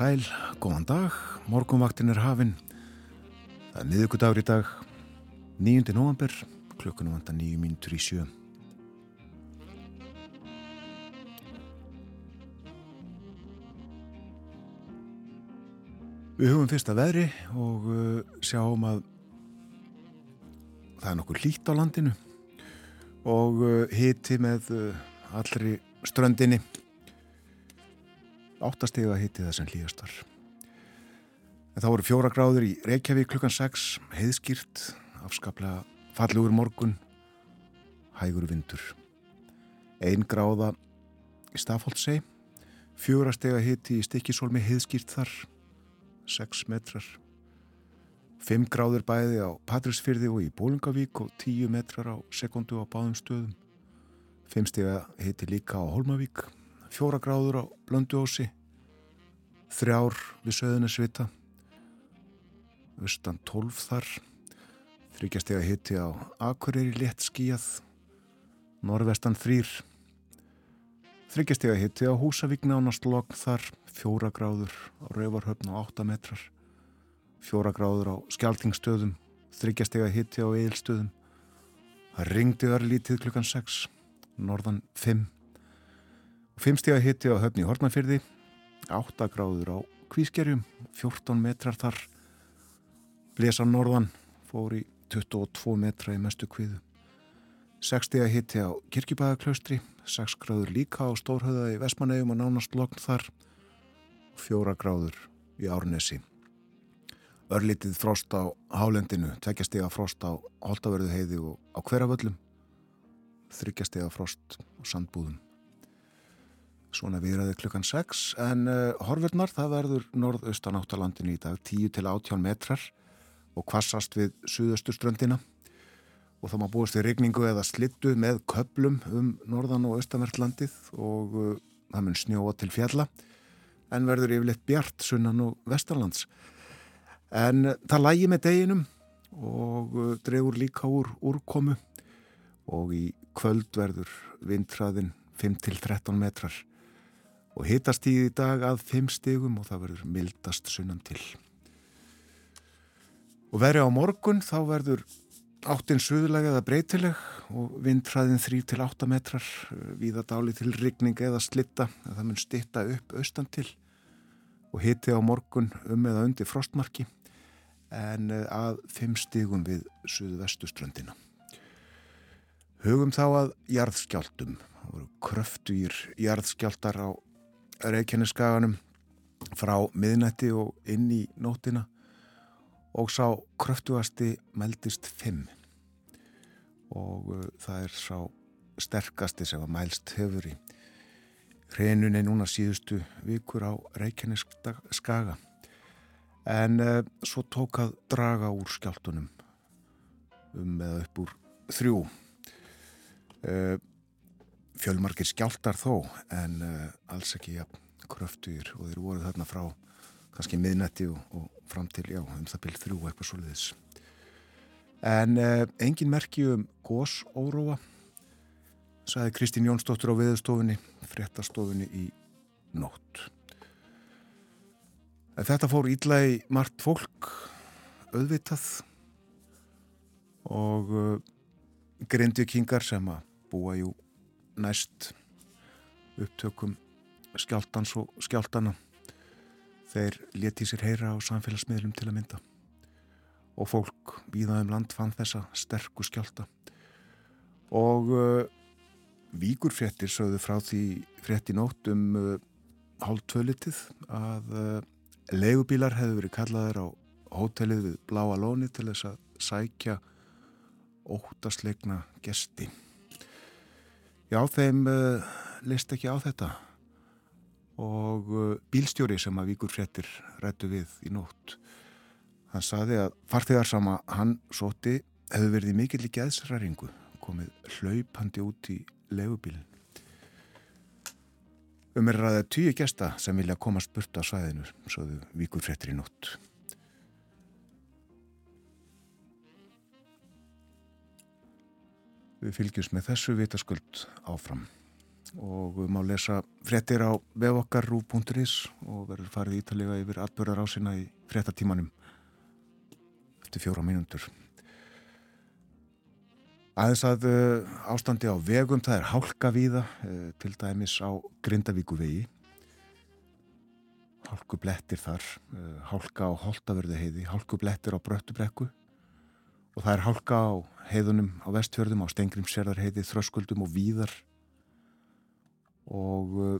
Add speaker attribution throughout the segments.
Speaker 1: sæl, góðan dag, morgunvaktin er hafinn. Það er miðugudagur í dag, 9. november, klukkunum vantar 9 mínutur í sjö. Við hugum fyrst að veðri og uh, sjáum að það er nokkur lít á landinu og uh, hiti með uh, allri ströndinni áttastega hitti það sem hlýjast var. En þá voru fjóra gráður í Reykjavík klukkan 6, heiðskýrt, afskaplega fallugur morgun, hægur vindur. Einn gráða í Stafóldsei, fjóra stega hitti í Stikkisólmi heiðskýrt þar, 6 metrar. 5 gráður bæði á Patrísfyrði og í Bólingavík og 10 metrar á sekundu á báðum stöðum. 5 stega hitti líka á Holmavík fjóra gráður á Blönduósi, þrjár við Söðunarsvita, austan tólf þar, þryggjastega hitti á Akureyri létt skíjað, norðvestan þrýr, þryggjastega hitti á Húsavík nánast logn þar, fjóra gráður á Rauvarhöfn á 8 metrar, fjóra gráður á Skjaltingstöðum, þryggjastega hitti á Eilstöðum, það ringdi örlítið klukkan 6, norðan 5, Fimmstega hitti á höfni Hortmannfyrði, 8 gráður á Kvískerjum, 14 metrar þar, Blesa Norðan fór í 22 metra í mestu kviðu. 60 hitti á Kirkjubæðaklaustri, 6 gráður líka á Stórhauða í Vestmannegjum og nánast lokn þar, 4 gráður í Árnesi. Örlitið frost á Hálendinu, tveggjastega frost á Holtavörðu heiði og á Hverjavöllum, þryggjastega frost á Sandbúðum. Svona viðræði klukkan 6 en uh, horfurnar það verður norðaustan áttalandin í dag 10 til 18 metrar og kvassast við suðausturströndina og þá má búast við regningu eða slittu með köplum um norðan og austanvertlandið og uh, það mun snjóa til fjalla en verður yfirleitt bjart sunnan og vestarlands. En uh, það lægi með deginum og drefur líka úr úrkomu og í kvöld verður vindræðin 5 til 13 metrar og hittast í dag að 5 stegum og það verður mildast sunnan til. Og veri á morgun þá verður áttinn suðulega eða breytileg og vindhraðin 3-8 metrar viða dáli til rigning eða slitta að það mun stitta upp austan til og hitti á morgun um eða undir frostmarki en að 5 stegum við suðvestuströndina. Hugum þá að jarðskjáltum. Það voru kröftugir jarðskjáltar á Reykjaneskaganum frá miðnætti og inn í nótina og sá kröftugasti meldist 5 og uh, það er sá sterkasti sem var mælst hefur í hrenunni núna síðustu vikur á Reykjaneskaga en uh, svo tók að draga úr skjáltunum um eða upp úr þrjú. Uh, fjölmarkir skjáltar þó en uh, alls ekki ja, kröftur og þeir voru þarna frá kannski miðnetti og, og fram til já, um það byrð þrjú eitthvað svolítið en uh, engin merki um gósóróa sagði Kristín Jónsdóttur á viðstofunni fréttastofunni í nótt. En þetta fór ídla í margt fólk auðvitað og uh, grindvikingar sem að búa jú næst upptökum skjáltans og skjáltana þeir leti sér heyra á samfélagsmiðlum til að mynda. Og fólk víðaðum land fann þessa sterku skjálta og uh, víkurfrettir sögðu frá því fretti nótt um uh, hálf tvölitið að uh, legubílar hefðu verið kallaðir á hótelið við Bláa Lóni til þess að sækja óttasleikna gesti Já, þeim uh, leist ekki á þetta. Og uh, bílstjóri sem að Víkur Frettir rættu við í nótt hann saði að farþegar sama hann sóti hefur verið mikill í geðsræringu komið hlaupandi út í legubílin um er ræðið tíu gesta sem vilja komast burt á svæðinu svoðu Víkur Frettir í nótt Við fylgjum með þessu vitaskuld áfram. og má lesa frettir á vefokkar.is og verður farið ítalega yfir atbörðar ásina í frettatímanum eftir fjóra mínundur. Aðeins að uh, ástandi á vegum, það er hálka víða, uh, til dæmis á Grindavíku vegi. Hálku blettir þar, uh, hálka á Holtaverði heiði, hálku blettir á Bröttubrekku og það er hálka á heiðunum á vestfjörðum, á Stengrimsserðar heiði, Þröskuldum og Víðar. Og uh,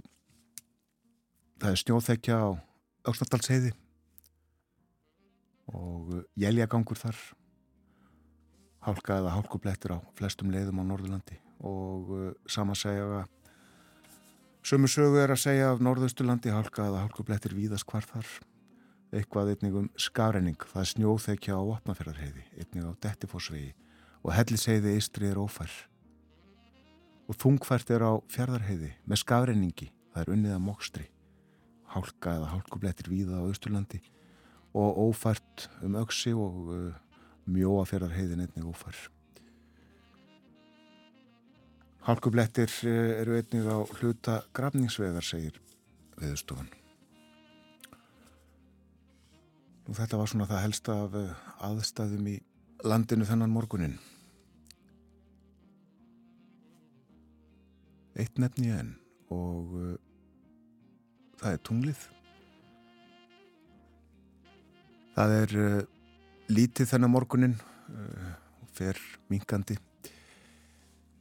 Speaker 1: það er snjóþekja á Öksnaldalsheiði og uh, jæljagangur þar. Hálka eða hálkublettir á flestum leiðum á Norðurlandi. Og uh, sama segja sömu sögu er að segja af Norðausturlandi hálka eða hálkublettir víðast hvar þar eitthvað einnig um skafrenning það er snjóþekja á Vapnafjörðarheiði einnig á Dettifossvegi og helliseiði Ístri er ófær og þungfært er á fjörðarheiði með skafrenningi það er unnið að mokstri hálka eða hálkublettir víða á Östurlandi og ófært um auksi og uh, mjóafjörðar heiðin einnig ófær. Hálkublettir uh, eru einnig á hluta grafningsveðar, segir viðstofan. Og þetta var svona það helsta af uh, aðstæðum í landinu þennan morgunin. Eitt nefni enn og uh, það er tunglið. Það er uh, lítið þennan morgunin uh, fer minkandi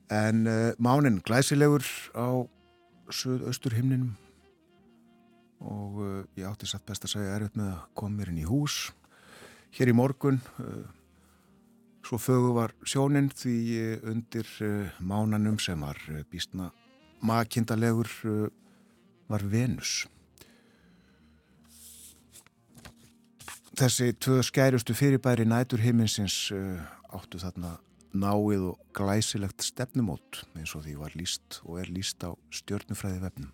Speaker 1: en mánin glæsilegur á söð-austur himninum og ég átti satt best að segja erfitt með að koma mér inn í hús hér í morgun svo fögu var sjónin því undir mánanum sem var býstna makindalegur var Venus Þessi tvö skærustu fyrirbæri nætur himinsins uh, áttu þarna náið og glæsilegt stefnumót eins og því var líst og er líst á stjórnufræði vefnum.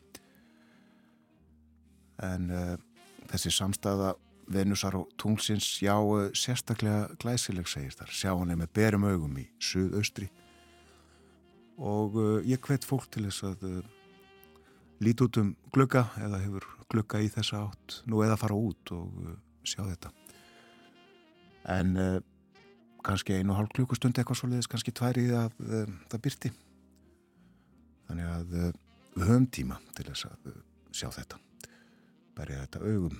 Speaker 1: En uh, þessi samstæða Venusar og tunglsins já uh, sérstaklega glæsileg segir þar. Sjá hann með berum augum í suðaustri. Og uh, ég hvet fólk til þess að líti út um glugga eða hefur glugga í þessa átt nú eða fara út og sjá þetta. En kannski einu og hálf klukkustund eitthvað svolítið kannski tværi að það byrti þannig að við höfum tíma til þess að sjá þetta berja þetta augum.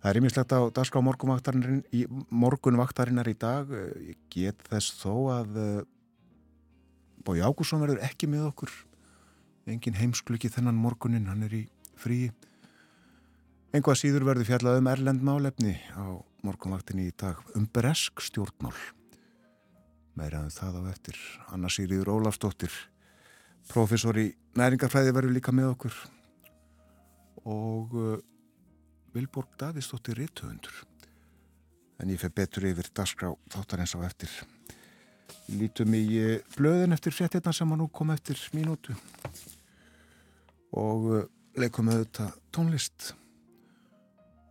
Speaker 1: Það er ímislegt á dagskrá morgunvaktarinnar í dag. Ég get þess þó að Bói Ágússon verður ekki með okkur. Engin heimsklukki þennan morgunin hann er í fríi. Enga síður verður fjallað um Erlend málefni á morgunvaktinni í dag. Um bresk stjórnmál. Meiraðum það á eftir. Anna Sýriður Ólafsdóttir, profesor í næringarfræði verður líka með okkur og uh, Vilborg Davíðsdóttir Ritthöfundur. En ég fer betur yfir dagskrá þáttar eins á eftir. Lítum í uh, blöðin eftir fréttina sem að nú kom eftir mínútu og uh, leikum auðvitað tónlist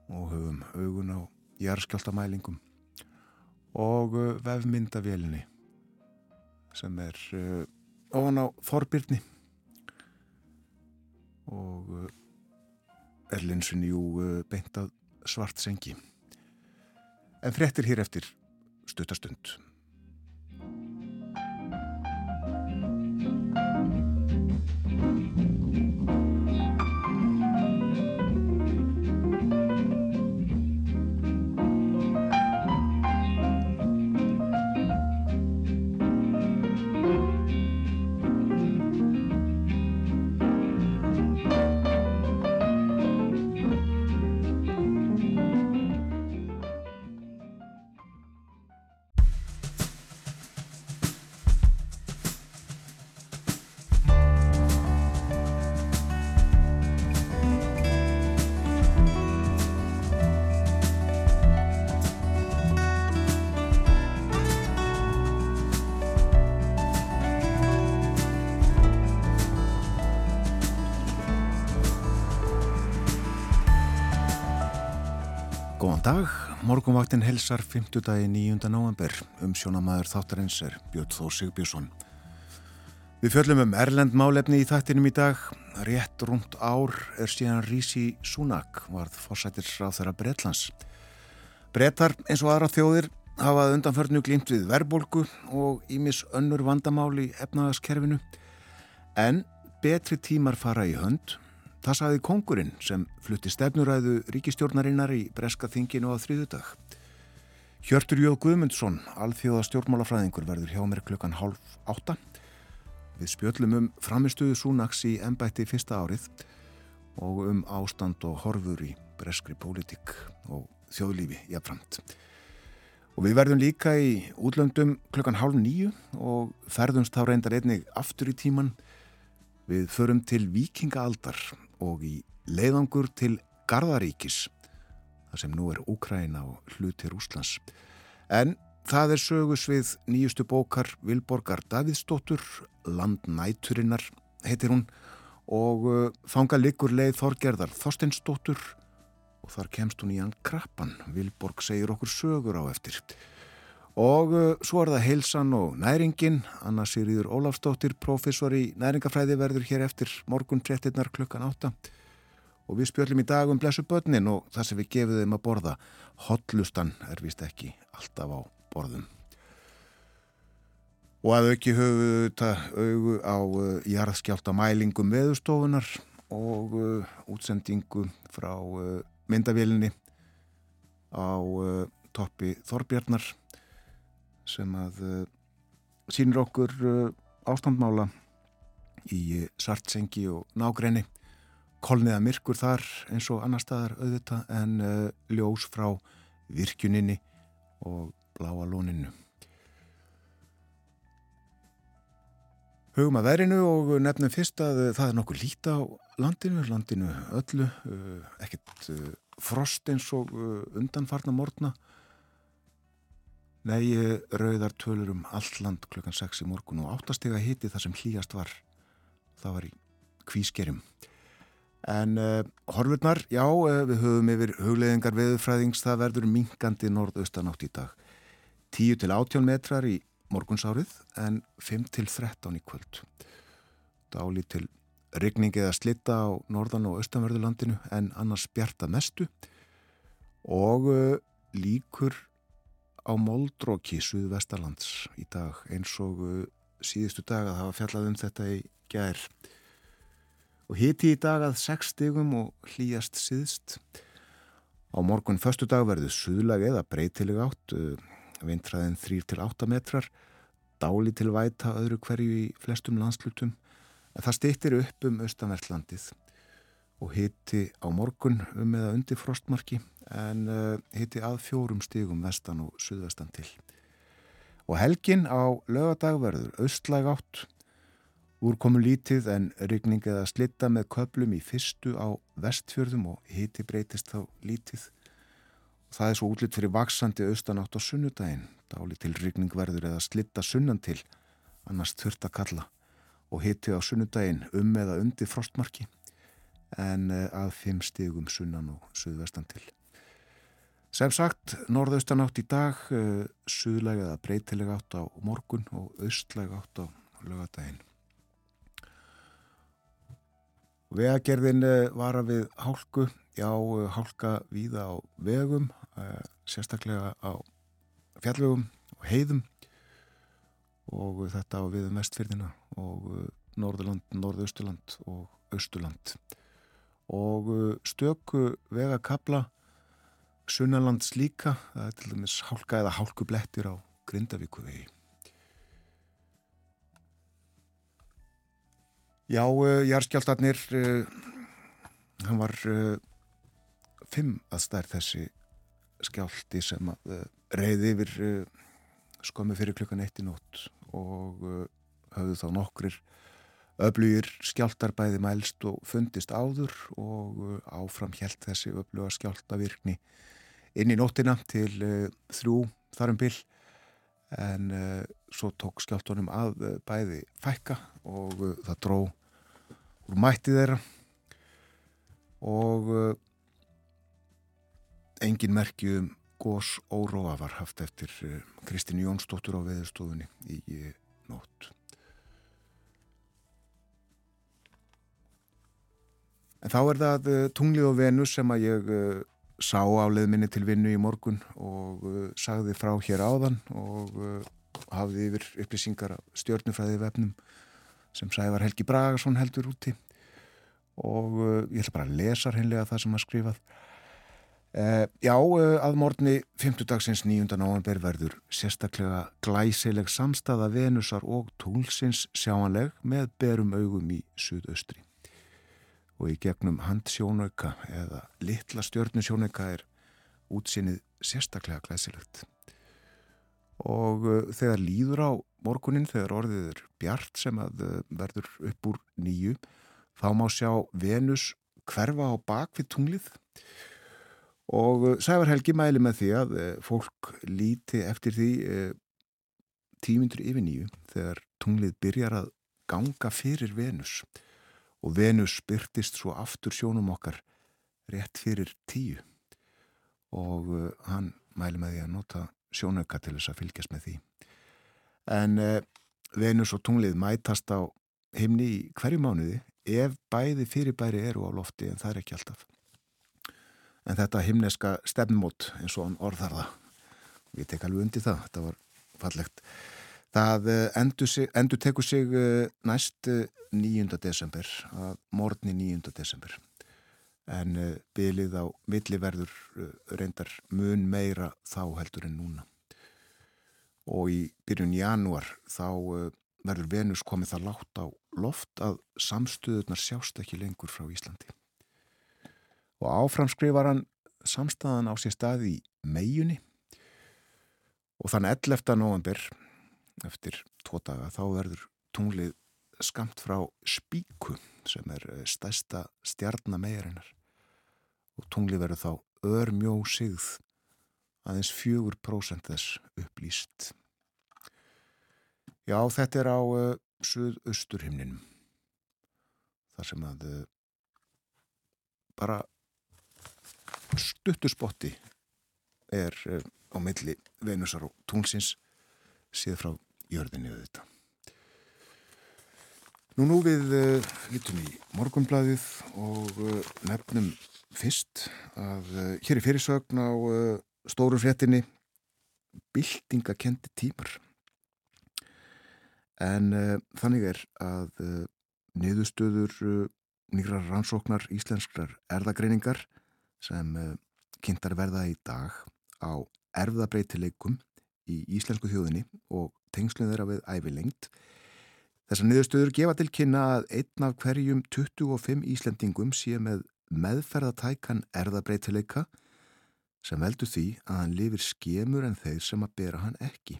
Speaker 1: og höfum augun á jarðskjáltamælingum og vefmyndavélinni sem er ofan á Þorbirni og uh, er linsun jú beintað svart sengi en fréttir hér eftir stuttastund Morgumvaktin helsar 50 dagi 9. november um sjónamaður þáttarins er Björn Þó Sigbjörnsson. Við fjöllum um Erlend málefni í þættinum í dag. Rétt rúmt ár er síðan Rísi Súnak varð fórsættir á þeirra Breitlands. Brettar eins og aðra þjóðir hafað undanförnu glýmt við verbolgu og ímis önnur vandamáli í efnaðaskerfinu. En betri tímar fara í hönd. Það saði kongurinn sem flutti stefnuræðu ríkistjórnarinnar í Breska þinginu á þrýðudag. Hjörtur Jóð Guðmundsson, alþjóða stjórnmálafræðingur, verður hjá mér klukkan hálf átta. Við spjöllum um framistuðu Súnaks í ennbætti fyrsta árið og um ástand og horfur í breskri pólitík og þjóðlífi jafnframt. Og við verðum líka í útlöndum klukkan hálf nýju og ferðumst þá reyndar einnig aftur í tíman. Við förum til Vikingaaldar og í leiðangur til Garðaríkis, þar sem nú er Úkræna og hlutir Úslands. En Það er sögusvið nýjustu bókar Vilborgar Davidsdóttur, Landnæturinnar heitir hún og uh, fanga liggur leið Þorgerðar Þorsteinsdóttur og þar kemst hún í hann krappan. Vilborg segir okkur sögur á eftir. Og uh, svo er það heilsan og næringin. Anna Sýriður Ólafsdóttir, professor í næringafræði verður hér eftir morgun 13. klukkan 8. Og við spjöllum í dag um blessu börnin og það sem við gefum þeim að borða. Hotlustan er vist ekki alltaf á borðum. Og að auki höfu þetta augu á uh, jarðskjálta mælingum veðustofunar og uh, útsendingu frá myndavélinni á toppi Þorbjarnar sem að uh, sínir okkur uh, ástandmála í Sartsengi og Nágrenni kolniða myrkur þar eins og annar staðar auðvita en ljós frá virkjuninni og bláa lóninu. Hugum að verinu og nefnum fyrst að það er nokkuð líta á landinu, landinu öllu, uh, ekkert uh, frost eins og uh, undanfarna morgna. Nei, rauðar tölur um allt land klukkan 6 í morgun og áttastega hiti þar sem hlýjast var. Það var í kvískerim. En uh, horfurnar, já, uh, við höfum yfir hugleðingar veðufræðings, það verður minkandi norðaustanátt í dag. 10 til 18 metrar í morgunsárið en 5 til 13 í kvöld. Dáli til rigning eða slitta á norðan og austanverðurlandinu en annars bjarta mestu og uh, líkur á Moldróki, Suðvestarlands í dag eins og uh, síðustu dag að hafa fjallað um þetta í gær. Og hiti í dag að 6 stigum og hlýjast síðst. Á morgun förstu dag verður suðlag eða breytileg átt vintraðin 3-8 metrar, dáli til væta öðru hverju í flestum landslutum, en það stýttir upp um austanvertlandið og hitti á morgun um eða undir frostmarki en uh, hitti að fjórum stígum vestan og suðvestan til. Og helgin á lögadag verður austlæg átt, úrkomu lítið en rigning eða slitta með köplum í fyrstu á vestfjörðum og hitti breytist þá lítið. Það er svo útlitt fyrir vaksandi austanátt á sunnudaginn, dáli til rygningverður eða slitta sunnan til, annars þurft að kalla. Og hitti á sunnudaginn um eða undir frostmarki. En eh, að fimm stigum sunnan og suðvestan til. Sem sagt, norðaustanátt í dag, uh, suðlega eða breytilega átt á morgun og austlega átt á lögadaginn. Vegagerðin uh, var að við hálku, já, uh, hálka víða á vegum Eh, sérstaklega á fjallvegum og heiðum. Og þetta á viðum vestfyrðina og eh, Norðurland, Norðausturland og Austurland. Og eh, stöku vegakabla Sunnalands líka það er til dæmis hálka eða hálkublettir á Grindavíku vegi Já, Járskjáltarnir hann var fimm að stær þessi skjálti sem reyði yfir skömmu fyrir klukkan eitt í nótt og höfðu þá nokkrir öflugir skjáltarbæði mælst og fundist áður og áfram helt þessi öfluga skjáltavirkni inn í nóttina til uh, þrjú þarum byll en uh, svo tók skjálftunum að uh, bæði fækka og það dró úr mætti þeirra. Og engin merkjum gós óróa var haft eftir Kristín Jónsdóttur á veðurstofunni í nótt. En þá er það tunglið og venu sem að ég sá á leðminni til vinnu í morgun og uh, sagði frá hér áðan og hafði yfir upplýsingar stjórnufræði vefnum sem Sævar Helgi Bragarsson heldur úti og ég ætla bara að lesa hennilega það sem að skrifað Uh, já, uh, að morgunni 5. dagsins 9. november verður sérstaklega glæsileg samstaða Venusar og Túlsins sjáanleg með berum augum í suðaustri. Og í gegnum handsjónauka eða litla stjörnusjónauka er útsinnið sérstaklega glæsilegt. Og uh, þegar líður á morgunin, þegar orðið er bjart sem að verður upp úr nýju, þá má sjá Venus hverfa á bakvið tunglið og uh, Sævar Helgi mæli með því að uh, fólk líti eftir því uh, tímyndur yfir nýju þegar tunglið byrjar að ganga fyrir Venus og Venus byrtist svo aftur sjónum okkar rétt fyrir tíu. Og hann mæli með því að nota sjónauka til þess að fylgjast með því. En Venus og tunglið mætast á himni í hverju mánuði ef bæði fyrirbæri eru á lofti en það er ekki alltaf. En þetta himneska stefnmót eins og hann orðar það. Og ég tek alveg undir það, þetta var fallegt það eh, endur, sig, endur tekur sig eh, næst 9. Eh, desember að morgni 9. desember en bylið á milliverður reyndar mun meira þá heldur en núna og í byrjun januar þá verður Venus komið það látt á loft að samstöðunar sjást ekki lengur frá Íslandi og áframskrifar hann samstæðan á sér staði í meijunni og þann 11. november eftir tvo daga þá verður tunglið skamt frá Spíku sem er eh, stærsta stjarnamegarinnar og tunglið verður þá örmjó sigð aðeins fjögur prósent þess upplýst. Já, þetta er á uh, suðausturhimninum þar sem að uh, bara stuttuspotti er uh, á milli Venusar og Túnsins séð frá jörðinni auðvitað. Nú nú við uh, lítum í morgunblæðið og uh, nefnum fyrst að hér er fyrirsögn á stóru fréttinni bildingakendi tímar. En þannig er að niðurstöður nýra rannsóknar íslenskrar erðagreiningar sem kynntar verða í dag á erfðabreitileikum í Íslensku þjóðinni og tengslun þeirra við ævilengt. Þessar niðurstöður gefa til kynna að einn af hverjum 25 Íslendingum sé með meðferðatækan erðabreitileika sem veldur því að hann lifir skemur en þeir sem að bera hann ekki.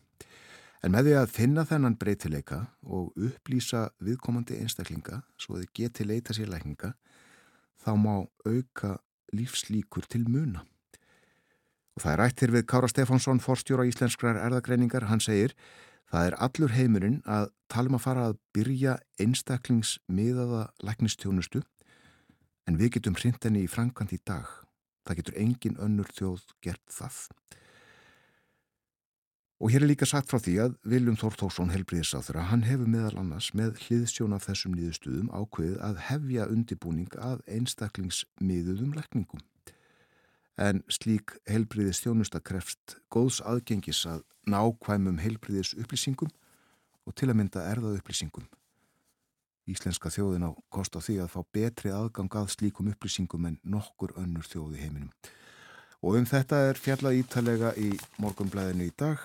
Speaker 1: En með því að finna þennan breytileika og upplýsa viðkomandi einstaklinga svo þið geti leita sér lækninga þá má auka lífslíkur til muna. Og það er rættir við Kára Stefánsson, forstjóra íslenskrar erðagreiningar, hann segir það er allur heimurinn að tala um að fara að byrja einstaklingsmiðaða læknistjónustu en við getum hrintenni í frankant í dag. Það getur engin önnur þjóð gert það. Og hér er líka sagt frá því að Viljum Þórtórsson helbriðisáþur að hann hefur meðal annars með hliðsjón af þessum nýðustuðum ákveðið að hefja undibúning að einstaklingsmiðuðum lekningum. En slík helbriðis þjónusta krefst góðs aðgengis að nákvæmum helbriðis upplýsingum og til að mynda erðað upplýsingum. Íslenska þjóðin á kost á því að fá betri aðgang að slíkum upplýsingum en nokkur önnur þjóði heiminum. Og um þetta er fjallað ítalega í morgunblæðinu í dag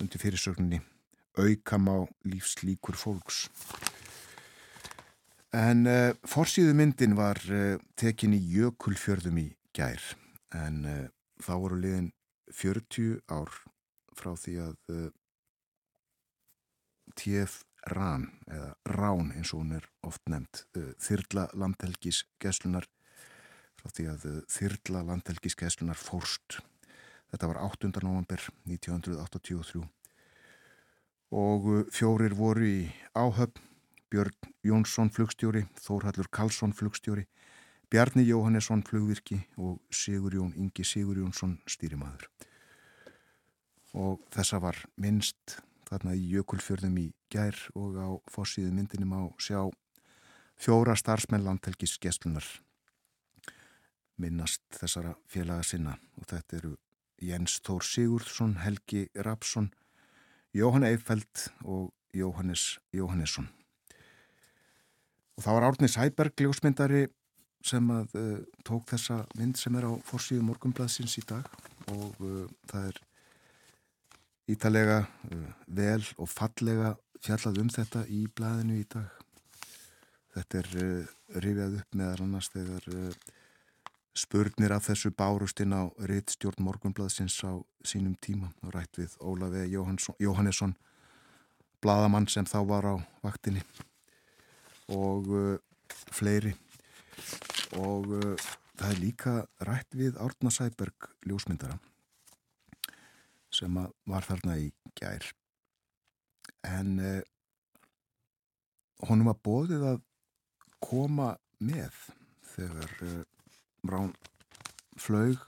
Speaker 1: undir fyrirsögninni aukam á lífslíkur fólks. En uh, forsýðu myndin var uh, tekin í jökulfjörðum í gær en uh, þá voru liðin 40 ár frá því að TF Rán eða Rán eins og hún er oft nefnt þyrla landhelgis geslunar frá því að þyrla landhelgis geslunar fórst Þetta var 8. november 1983 og uh, fjórir voru í áhöfn, Björn Jónsson flugstjóri, Þórhallur Karlsson flugstjóri, Bjarni Jóhannesson flugvirki og Sigur Jón Ingi Sigur Jónsson stýrimaður. Og þessa var minnst þarna í Jökulfjörðum í gær og á fórsíðu myndinum á sjá fjóra starfsmenn landhelgis gæslunar minnast þessara félaga sinna og þetta eru Jens Þór Sigurðsson, Helgi Rapsson, Jóhann Eifeld og Jóhannes Jóhannesson. Og það var Árni Sæberg, ljósmyndari, sem að uh, tók þessa mynd sem er á fórsíðu morgumblaðsins í dag og uh, það er ítalega uh, vel og fallega fjallað um þetta í blaðinu í dag. Þetta er rifjað upp meðal annars þegar spurnir af þessu bárustinn á reittstjórn morgunblaðsins á sínum tíma og rætt við Ólafi Jóhannesson bladamann sem þá var á vaktinni. Og fleiri og uh, það er líka rætt við Árna Sæberg ljósmyndara sem var þarna í gær. En uh, honum var bóðið að koma með þegar uh, Brán flög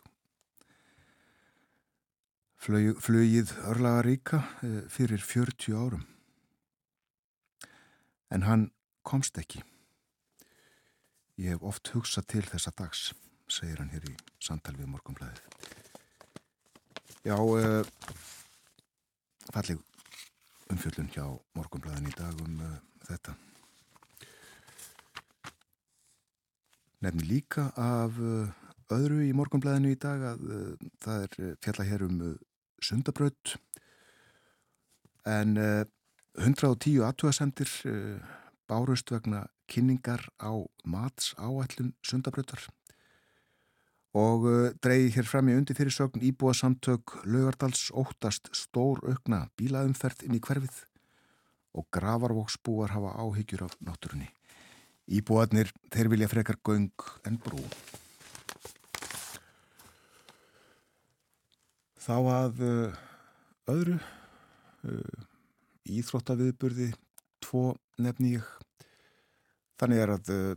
Speaker 1: flög, flögið örlaga ríka eh, fyrir 40 árum. En hann komst ekki ég hef oft hugsað til þessa dags segir hann hér í samtal við morgunblæðið já uh, falleg umfjöldun hjá morgunblæðin í dag um uh, þetta. Nefni líka af uh, öðru í morgunblæðinu í dag að það er fjalla hér um sundabraut. En 110 aðtúasendir bárust vegna kynningar á mats áætlun sundabrautar og dreyði hér fram í undir fyrirsögn íbúa samtök lögardals óttast stór aukna bílaumferð inn í hverfið og gravarvóksbúar hafa áhyggjur af náttúrunni. Íbúarnir, þeir vilja frekar göng en brú. Þá að uh, öðru uh, íþróttaviðburði, tvo nefni ég. Þannig er að uh,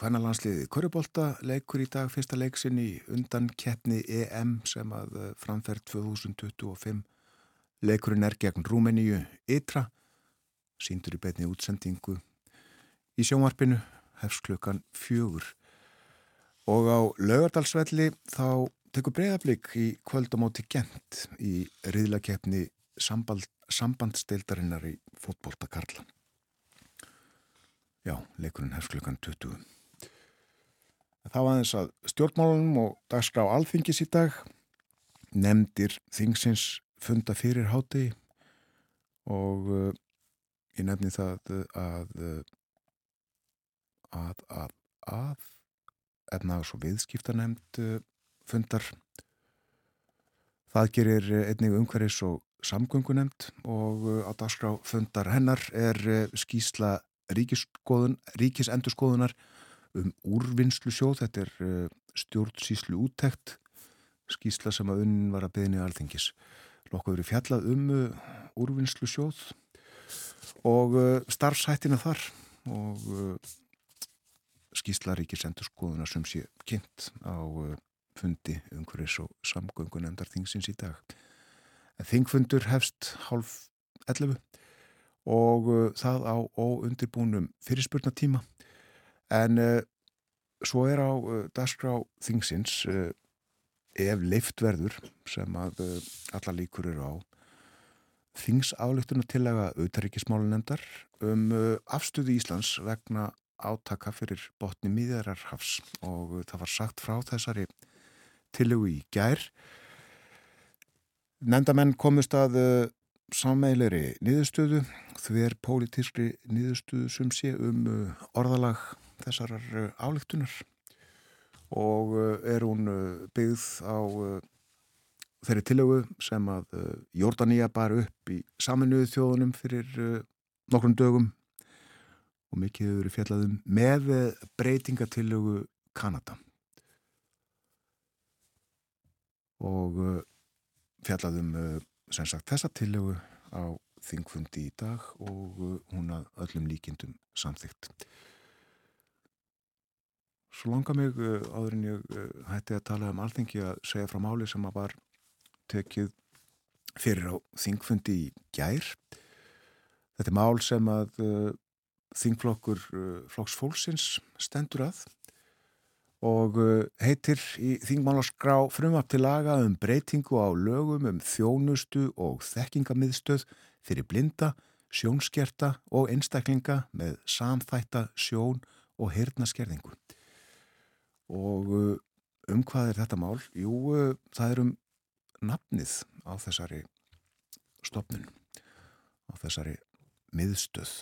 Speaker 1: Kvennalandsliði Körubólta leikur í dag fyrsta leiksin í undan keppni EM sem að uh, framferð 2025. Leikurinn er gegn Rúmeníu Ytra, síndur í beitni útsendingu í sjónvarpinu hefst klukkan fjögur og á laugardalsvelli þá tekur breyðablík í kvöldamóti gent í riðlakeppni samband, sambandsteildarinnar í fótbóltakarla já, leikurinn hefst klukkan 20 þá aðeins að stjórnmálunum og dagskrá alþingis í dag nefndir þingsins funda fyrir háti og uh, ég nefni það að uh, að, að, að efnaðs og viðskiptanemnd uh, fundar. Það gerir einnig umhverfis og samgöngunemnd og uh, á dagskrá fundar hennar er skýsla ríkisendurskoðunar um úrvinnslu sjóð. Þetta er stjórnsýslu úttekt, skýsla sem að unnin var að beðinu alþingis. Lokkuð verið fjallað um úrvinnslu sjóð og starfsættina þar og skýslaríkis endur skoðuna sem sé kynnt á fundi umhverfis og samgöngunemndar þingsins í dag. Þingfundur hefst hálf 11 og uh, það á óundirbúnum fyrirspurnatíma en uh, svo er á uh, dagskrá þingsins uh, ef leiftverður sem að uh, alla líkur eru á þingsálugtuna tillaga auðtaríkismálunemndar um afstöðu Íslands vegna átaka fyrir botni miðjararhafs og það var sagt frá þessari tillögu í gær. Nendamenn komust að uh, sammeileri niðurstöðu, þver pólitískri niðurstöðu sem sé um uh, orðalag þessarar uh, álíktunar og er hún byggð á þeirri tillögu sem að Jórdaníja bar upp í saminuðu þjóðunum fyrir nokkrum dögum. Og mikið hefur fjallaðum með breytingatillögu Kanada. Og uh, fjallaðum uh, sem sagt þessa tillögu á þingfundi í dag og uh, hún að öllum líkindum samþygt. Svo langar mig áður en ég hætti að tala um alþengi að segja frá máli sem að var tekið fyrir á þingfundi í gær. Þetta er mál sem að þingflokkur uh, flokks fólksins stendur að og uh, heitir í þingmálaskrá frumvap til laga um breytingu á lögum um þjónustu og þekkingamiðstöð fyrir blinda, sjónskerta og einstaklinga með samþætta sjón og hirnaskerðingu. Og uh, um hvað er þetta mál? Jú, uh, það er um nafnið á þessari stopnun, á þessari miðstöð.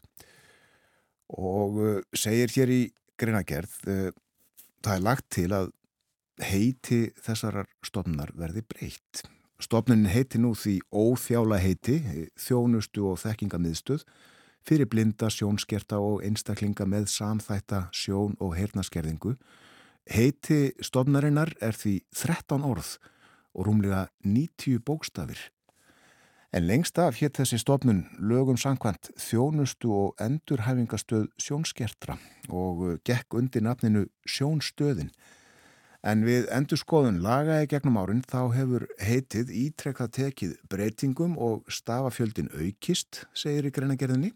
Speaker 1: Og segir hér í greinagerð það er lagt til að heiti þessarar stofnar verði breytt. Stofnunin heiti nú því óþjála heiti, þjónustu og þekkingamiðstöð fyrir blinda, sjónskerta og einstaklinga með samþætta sjón og heyrnaskerðingu. Heiti stofnarinnar er því 13 orð og rúmlega 90 bókstafir. En lengst af hétt þessi stofnun lögum sangkvæmt þjónustu og endurhæfingastöð sjónskertra og uh, gekk undir nafninu Sjónstöðin. En við endurskoðun lagaði gegnum árin þá hefur heitið ítrekkað tekið breytingum og stafafjöldin aukist, segir í greinagerðinni.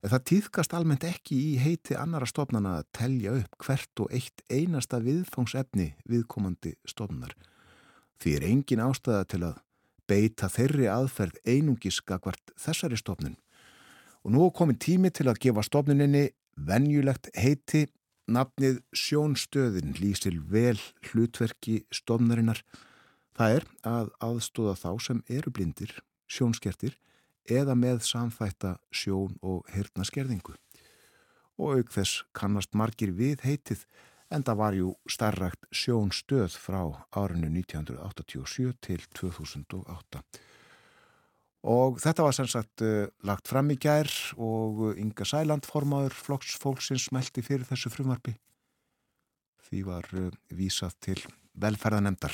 Speaker 1: Það týðkast almennt ekki í heiti annara stofnana að telja upp hvert og eitt einasta viðfóngsefni viðkomandi stofnar. Því er engin ástæða til að beita þeirri aðferð einungiskakvart þessari stofnun. Og nú komin tími til að gefa stofnuninni venjulegt heiti, nafnið sjónstöðin lýsil vel hlutverki stofnarinnar. Það er að aðstóða þá sem eru blindir, sjónskertir eða með samþætta sjón og hirtnaskerðingu. Og auk þess kannast margir við heitið en það var jú starrakt sjónstöð frá árinu 1987 til 2008. Og þetta var sem sagt uh, lagt fram í gær og Inga Sæland formaður flokks fólksins meldi fyrir þessu frumvarfi. Því var uh, vísað til velferðanemdar.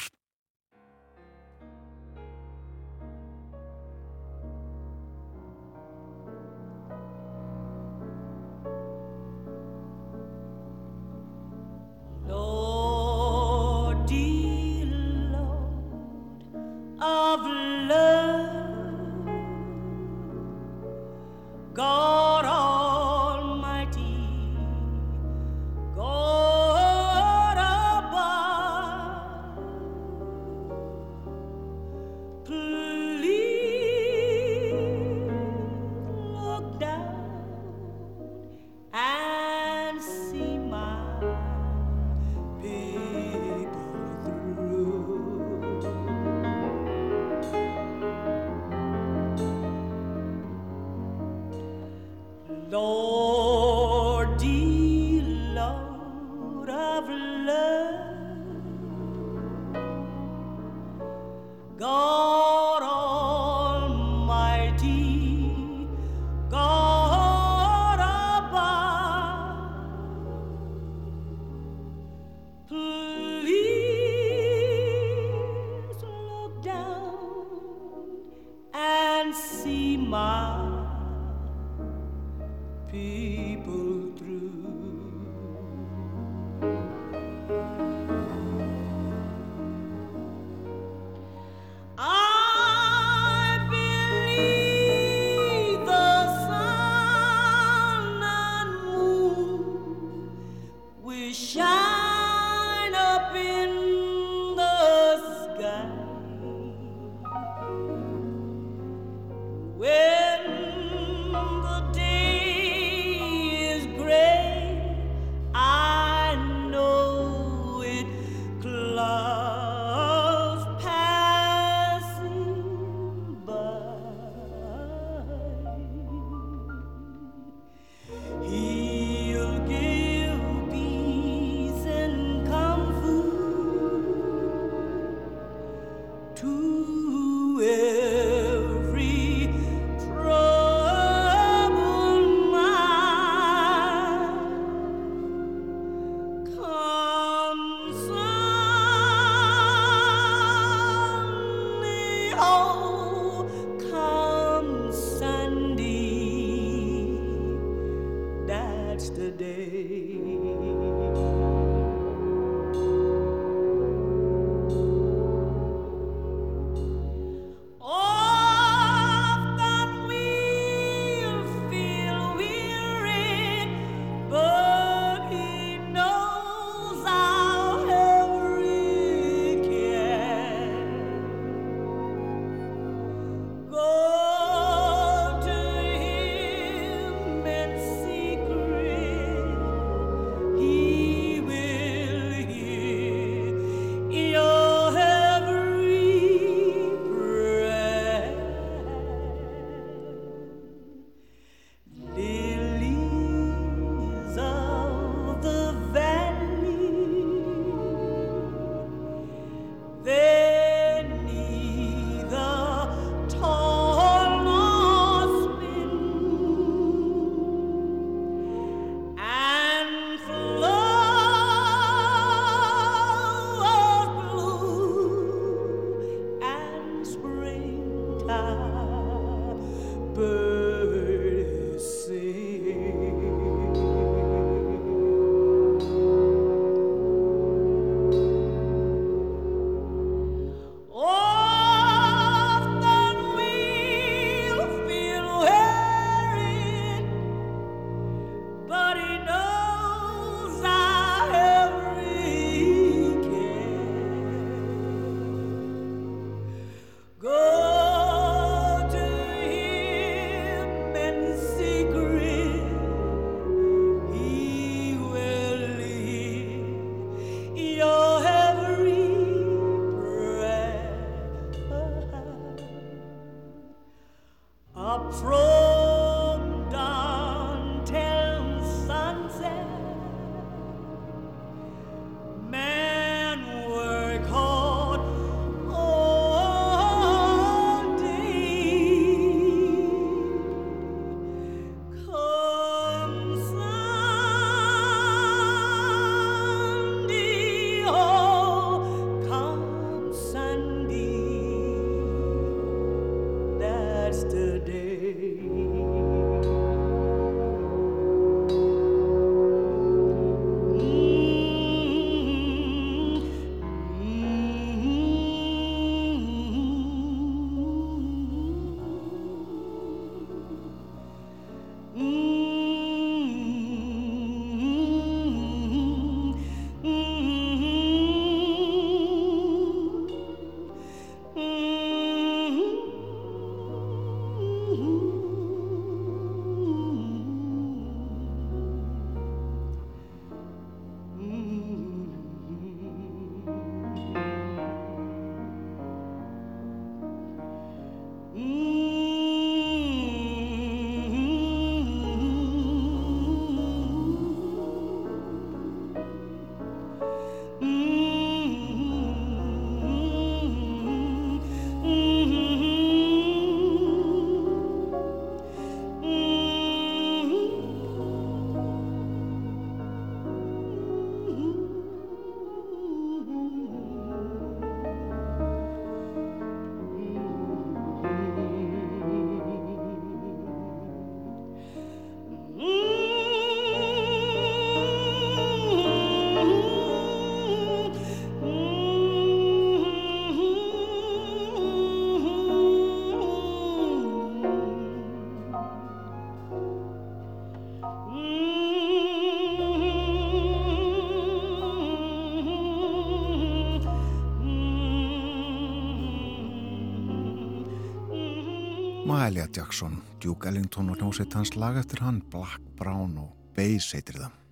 Speaker 1: Mahalia Jackson, Duke Ellington og hljómsveit hans lag eftir hann Black, Brown og Bass heitir það.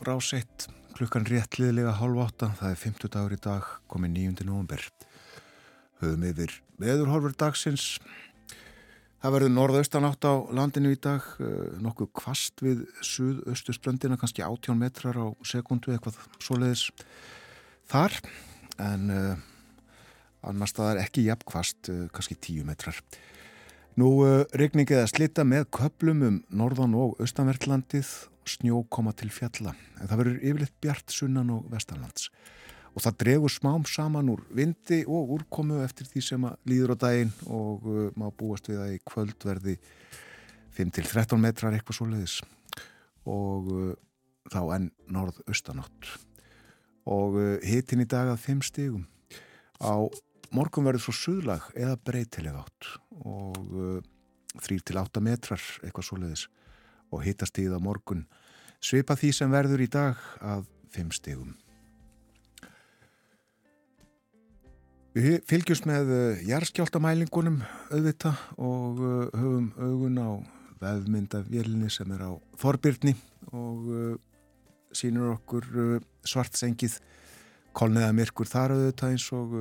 Speaker 1: Morgumvaktin á rás 1, klukkan réttliðilega hálf átta, það er 50 dagur í dag, komið 9. november. Höfum yfir veðurhorfur dagsins. Það verður norðaustan átt á landinu í dag, eh, nokkuð kvast við suðaustu spröndina, kannski 18 metrar á sekundu eitthvað svoleiðis þar, en uh, annars það er ekki jafn kvast, uh, kannski 10 metrar. Nú uh, regningið að slita með köplum um norðan og austanvertlandið snjó koma til fjalla. En það verður yfirleitt bjart sunnan og vestanlands. Og það dregur smám saman úr vindi og úrkomu eftir því sem líður á daginn og uh, má búast við að í kvöld verði 5-13 metrar eitthvað svo leiðis og uh, þá enn norð-austanátt. Og uh, hitin í dag að 5 stígum á morgun verður svo suðlag eða breytileg átt. Og 3-8 uh, metrar eitthvað svo leiðis og hittastíð á morgun svipa því sem verður í dag að 5 stígum. Við fylgjumst með uh, jarðskjáltamælingunum auðvita og uh, höfum augun á veðmyndavélinni sem er á Þorbyrni og uh, sínur okkur svartsengið kolniða myrkur þar auðvita eins og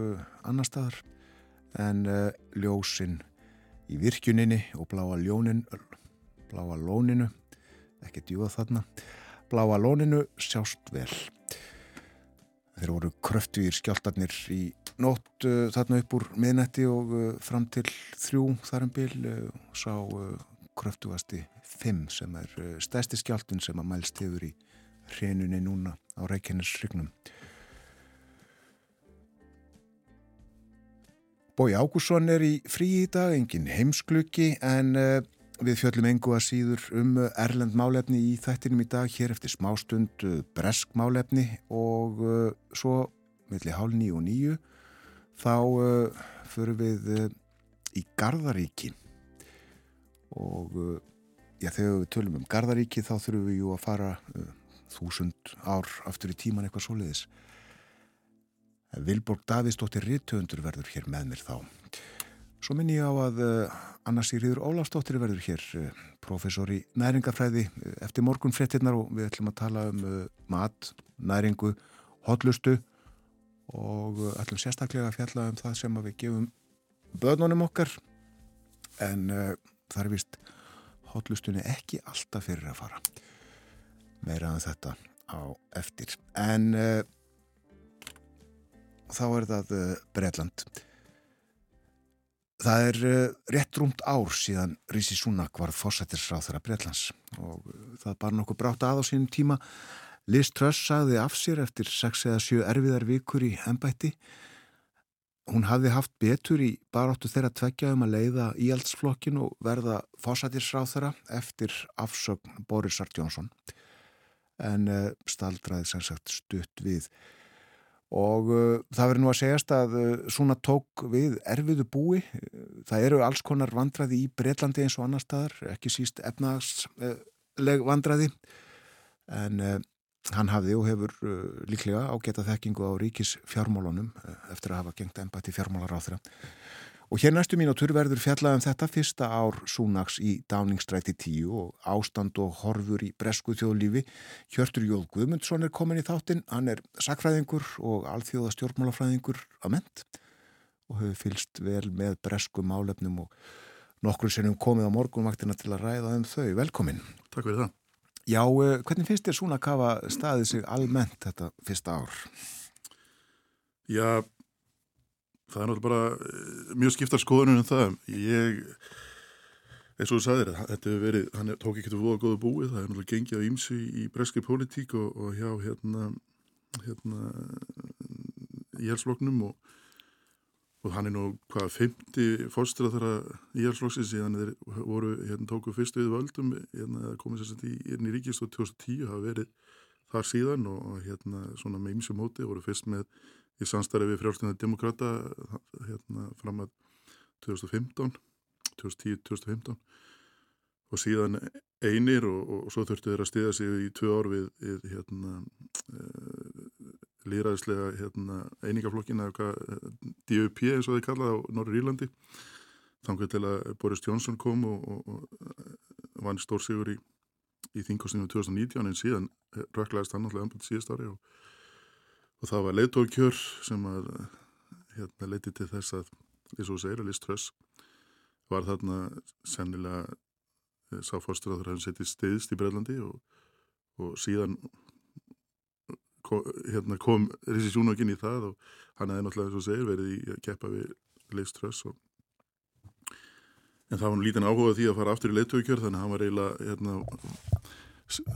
Speaker 1: annar staðar en ljósinn í virkjuninni og bláa ljónin bláa lóninu ekki djúða þarna bláa lóninu sjást vel þeir voru kröftu í skjáltarnir í nótt uh, þarna upp úr miðnetti og uh, fram til þrjú þarum bil uh, sá kröftugasti fimm sem er stæsti skjáltun sem að mælst hefur í hrenunni núna á Reykjanesrygnum. Bói Ágússon er í frí í dag, engin heimskluki en við fjöllum engu að síður um Erlend málefni í þættinum í dag hér eftir smástund Bresk málefni og svo millir hálf nýju og nýju þá uh, förum við uh, í Garðaríki. Og uh, já, þegar við tölum um Garðaríki þá þurfum við jú að fara uh, þúsund ár aftur í tíman eitthvað svoleiðis. Vilborg Davíðsdóttir Rittöfundur verður hér með mér þá Svo minn ég á að uh, Anna Sigriður Ólafsdóttir verður hér uh, professor í næringafræði eftir morgun frettinnar og við ætlum að tala um mat, næringu, hotlustu og ætlum sérstaklega að fjalla um það sem við gefum börnunum okkar. En uh, það er vist hotlustunni ekki alltaf fyrir að fara. Meira en þetta á eftir. En uh, þá er það uh, Breitland það er rétt rúmt ár síðan Rísi Súnak var fósættisráð þeirra Breitlands og það bar nokkuð brátt að á sínum tíma Liz Truss sagði af sér eftir 6 eða 7 erfiðar vikur í ennbætti. Hún hafði haft betur í baráttu þeirra tveggja um að leiða íaldsflokkin og verða fósætisráð þeirra eftir afsögn Borisar Jónsson. En uh, staldraði sem sagt stutt við. Og uh, það verður nú að segjast að uh, svona tók við erfiðu búi. Það eru alls konar vandraði í Breitlandi eins og annar staðar, ekki síst efnagsleg vandraði. En Hann hafði og hefur uh, líklega ágæta þekkingu á ríkis fjármálunum uh, eftir að hafa gengt ennbætti fjármálar á þeirra. Og hér næstu mínútur verður fjallað um þetta fyrsta ár Súnags í Dáningstræti 10 og ástand og horfur í bresku þjóðlífi. Hjörtur Jóð Guðmundsson er komin í þáttinn, hann er sakfræðingur og alþjóða stjórnmálafræðingur að ment og hefur fylst vel með bresku málefnum og nokkur sem hefum komið á morgunvaktina til að ræða um þau. Velkomin.
Speaker 2: Takk fyrir það.
Speaker 1: Já, eh, hvernig finnst þér svona að kafa staðið sig almennt þetta fyrsta ár?
Speaker 2: Já, það er náttúrulega bara eh, mjög skiptar skoðunum en það. Ég, eins og þú sagðir, þetta hefur verið, hann tók ekki til voða góða búið, það er náttúrulega gengið á ímsu í breski politík og, og hjá hérna, hérna í helsloknum og og hann er nú hvaða 50 fórstra þar að íhalsflokksins síðan þeir voru, hérna tóku fyrstu við völdum hérna komið sér í, í ríkistóð 2010 hafa verið þar síðan og hérna svona með ymsum hóti voru fyrst með í samstarfi við frjálfstæðina demokrata hérna fram að 2015 2010-2015 og síðan einir og, og, og svo þurftu þeir að stiða sig í tvö ár við, við hérna uh, líraðislega hérna, einingaflokkina DUP eins og þeir kallaði á Norður Írlandi. Þannig til að Boris Johnson kom og, og, vann stór sigur í, í þingkostningum 2019 en síðan röklaðist hann alltaf anbænt síðast ári og, og það var leitókjör sem að hérna, leiti til þess að eins og segir að Liz Truss var þarna sennilega eh, sáfórstur að það hefði settið stiðst í Brellandi og síðan kom, hérna, kom Rissi Sjúnokkin í það og hann hefði náttúrulega, eins og segir, verið í að keppa við Leif Ströss og en það var lítinn áhuga því að fara aftur í leittökjör þannig að hann var eiginlega hérna,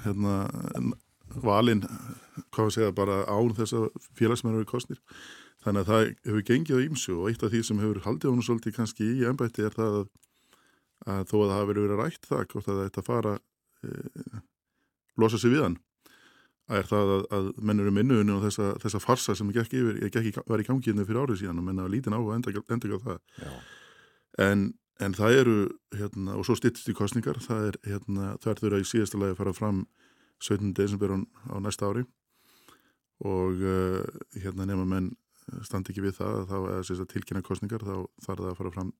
Speaker 2: hérna valinn, hvað að segja, bara án þess að félagsmennar eru kostnir þannig að það hefur gengið á ímsu og eitt af því sem hefur haldið honum svolítið kannski í ennbætti er það að, að þó að það hafi verið rætt það hvort að þetta fara e, losa sig við hann er það að, að mennur er minnuðinu og þessa, þessa farsa sem gekk, ekki, var í gangiðinu fyrir árið síðan og menna lítinn á að enda ekki á það en en það eru, hérna, og svo stýttist í kostningar, það er, hérna, það er þurra í síðasta lagi að fara fram 17. desember á, næsta ári og uh, hérna nema menn standi ekki við það, þá er þess að tilkynna kostningar, þá þarf það að fara fram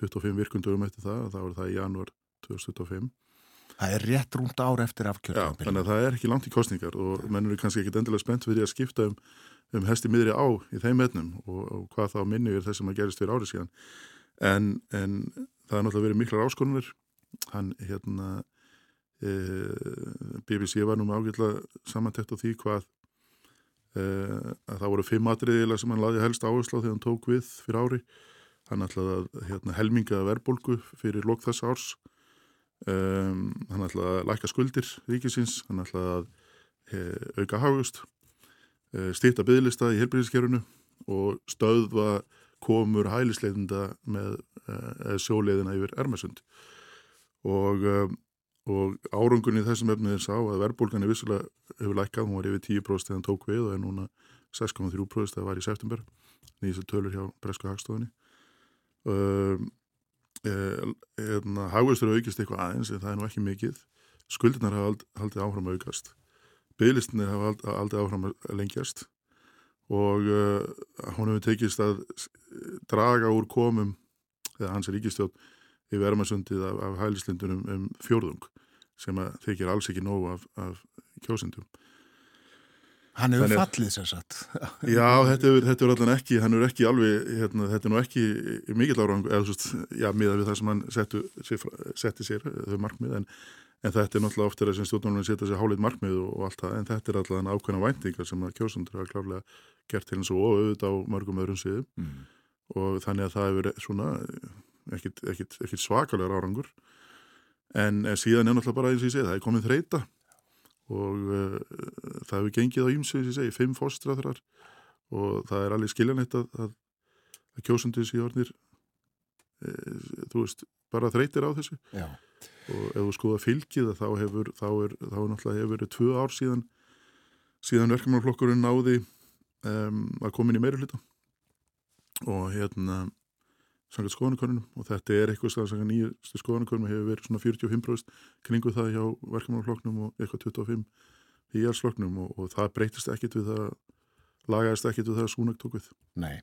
Speaker 2: 25 virkundurum eftir það, þá er það í janúar 2025.
Speaker 1: Það er rétt rúnt ár eftir afkjörðan.
Speaker 2: Já, þannig að það er ekki langt í kostningar og menn eru kannski ekkit endilega spennt fyrir að skipta um, um hesti miðri á í þeim etnum og, og hvað þá minni er þess að maður gerist fyrir árið síðan. En, en það er náttúrulega verið miklar áskonur. Hann, hérna, BBC var nú með ágjörlega samantekt á því hvað e, að það voru fimm atriðilega sem hann laði helst áherslu á þegar hann tók við fyrir ári. Hann ætlaði að hérna, helminga verbolgu fyrir lók þess árs. Um, hann ætlaði að læka skuldir ríkisins, hann ætlaði að he, auka hagust e, stýta bygglista í helbriðiskerfunu og stöðva komur hælisleitunda með sjóleiðina yfir Ermasund og, e, og árangunni þessum efnið sá að verðbólgan er vissulega hefur lækkað, hún var yfir 10% þegar hann tók við og er núna 6,3% þegar það var í september. Nýðislega tölur hjá Breska hagstofunni. Um, hérna, hagvöxtur aukist eitthvað aðeins en það er nú ekki mikið. Skuldinar hafa ald, haldið áfram að aukast. Bygglistinir hafa ald, aldrei áfram að lengjast. Og uh, hún hefur tekist að draga úr komum eða hans er ríkistjótt yfir ermasundið af, af hælislindunum um fjórðung sem að þykir alls ekki nóg af, af kjósindum
Speaker 1: Hann hefur fallið sér satt.
Speaker 2: Já, þetta er, þetta er allan ekki, hann er ekki alveg, hérna, þetta er nú ekki mikill árang, eða svo, já, miða við það sem hann settu, setti sér, þau markmið, en, en þetta er náttúrulega ofta sem stjórnmálunum setja sér hálið markmið og, og allt það, en þetta er allan ákveðna væntingar sem að kjósundur hafa klárlega gert til eins og auðvitað á mörgum öðrum síðum mm. og þannig að það hefur svona ekkit svakalega árangur, en síðan er náttúrulega bara eins og ég segi, það er komið þreita og uh, það hefur gengið á ímsu, þess að ég segi, fimm fórstræðrar og það er alveg skiljanleitt að, að, að kjósundis í ornir e, þú veist, bara þreytir á þessu.
Speaker 1: Já.
Speaker 2: og ef þú skoða fylgið þá hefur, þá er, þá er náttúrulega hefur verið tvö ár síðan síðan verkefnarflokkurinn náði um, að komin í meirulita og hérna samkvæmt skoðanakonunum og þetta er eitthvað sem nýjastu skoðanakonum hefur verið svona 45% kringu það hjá verkefnarfloknum og eitthvað 25% í jælsfloknum og, og það breytist ekkit við það lagaðist ekkit við það að súnægt tók við.
Speaker 1: Nei.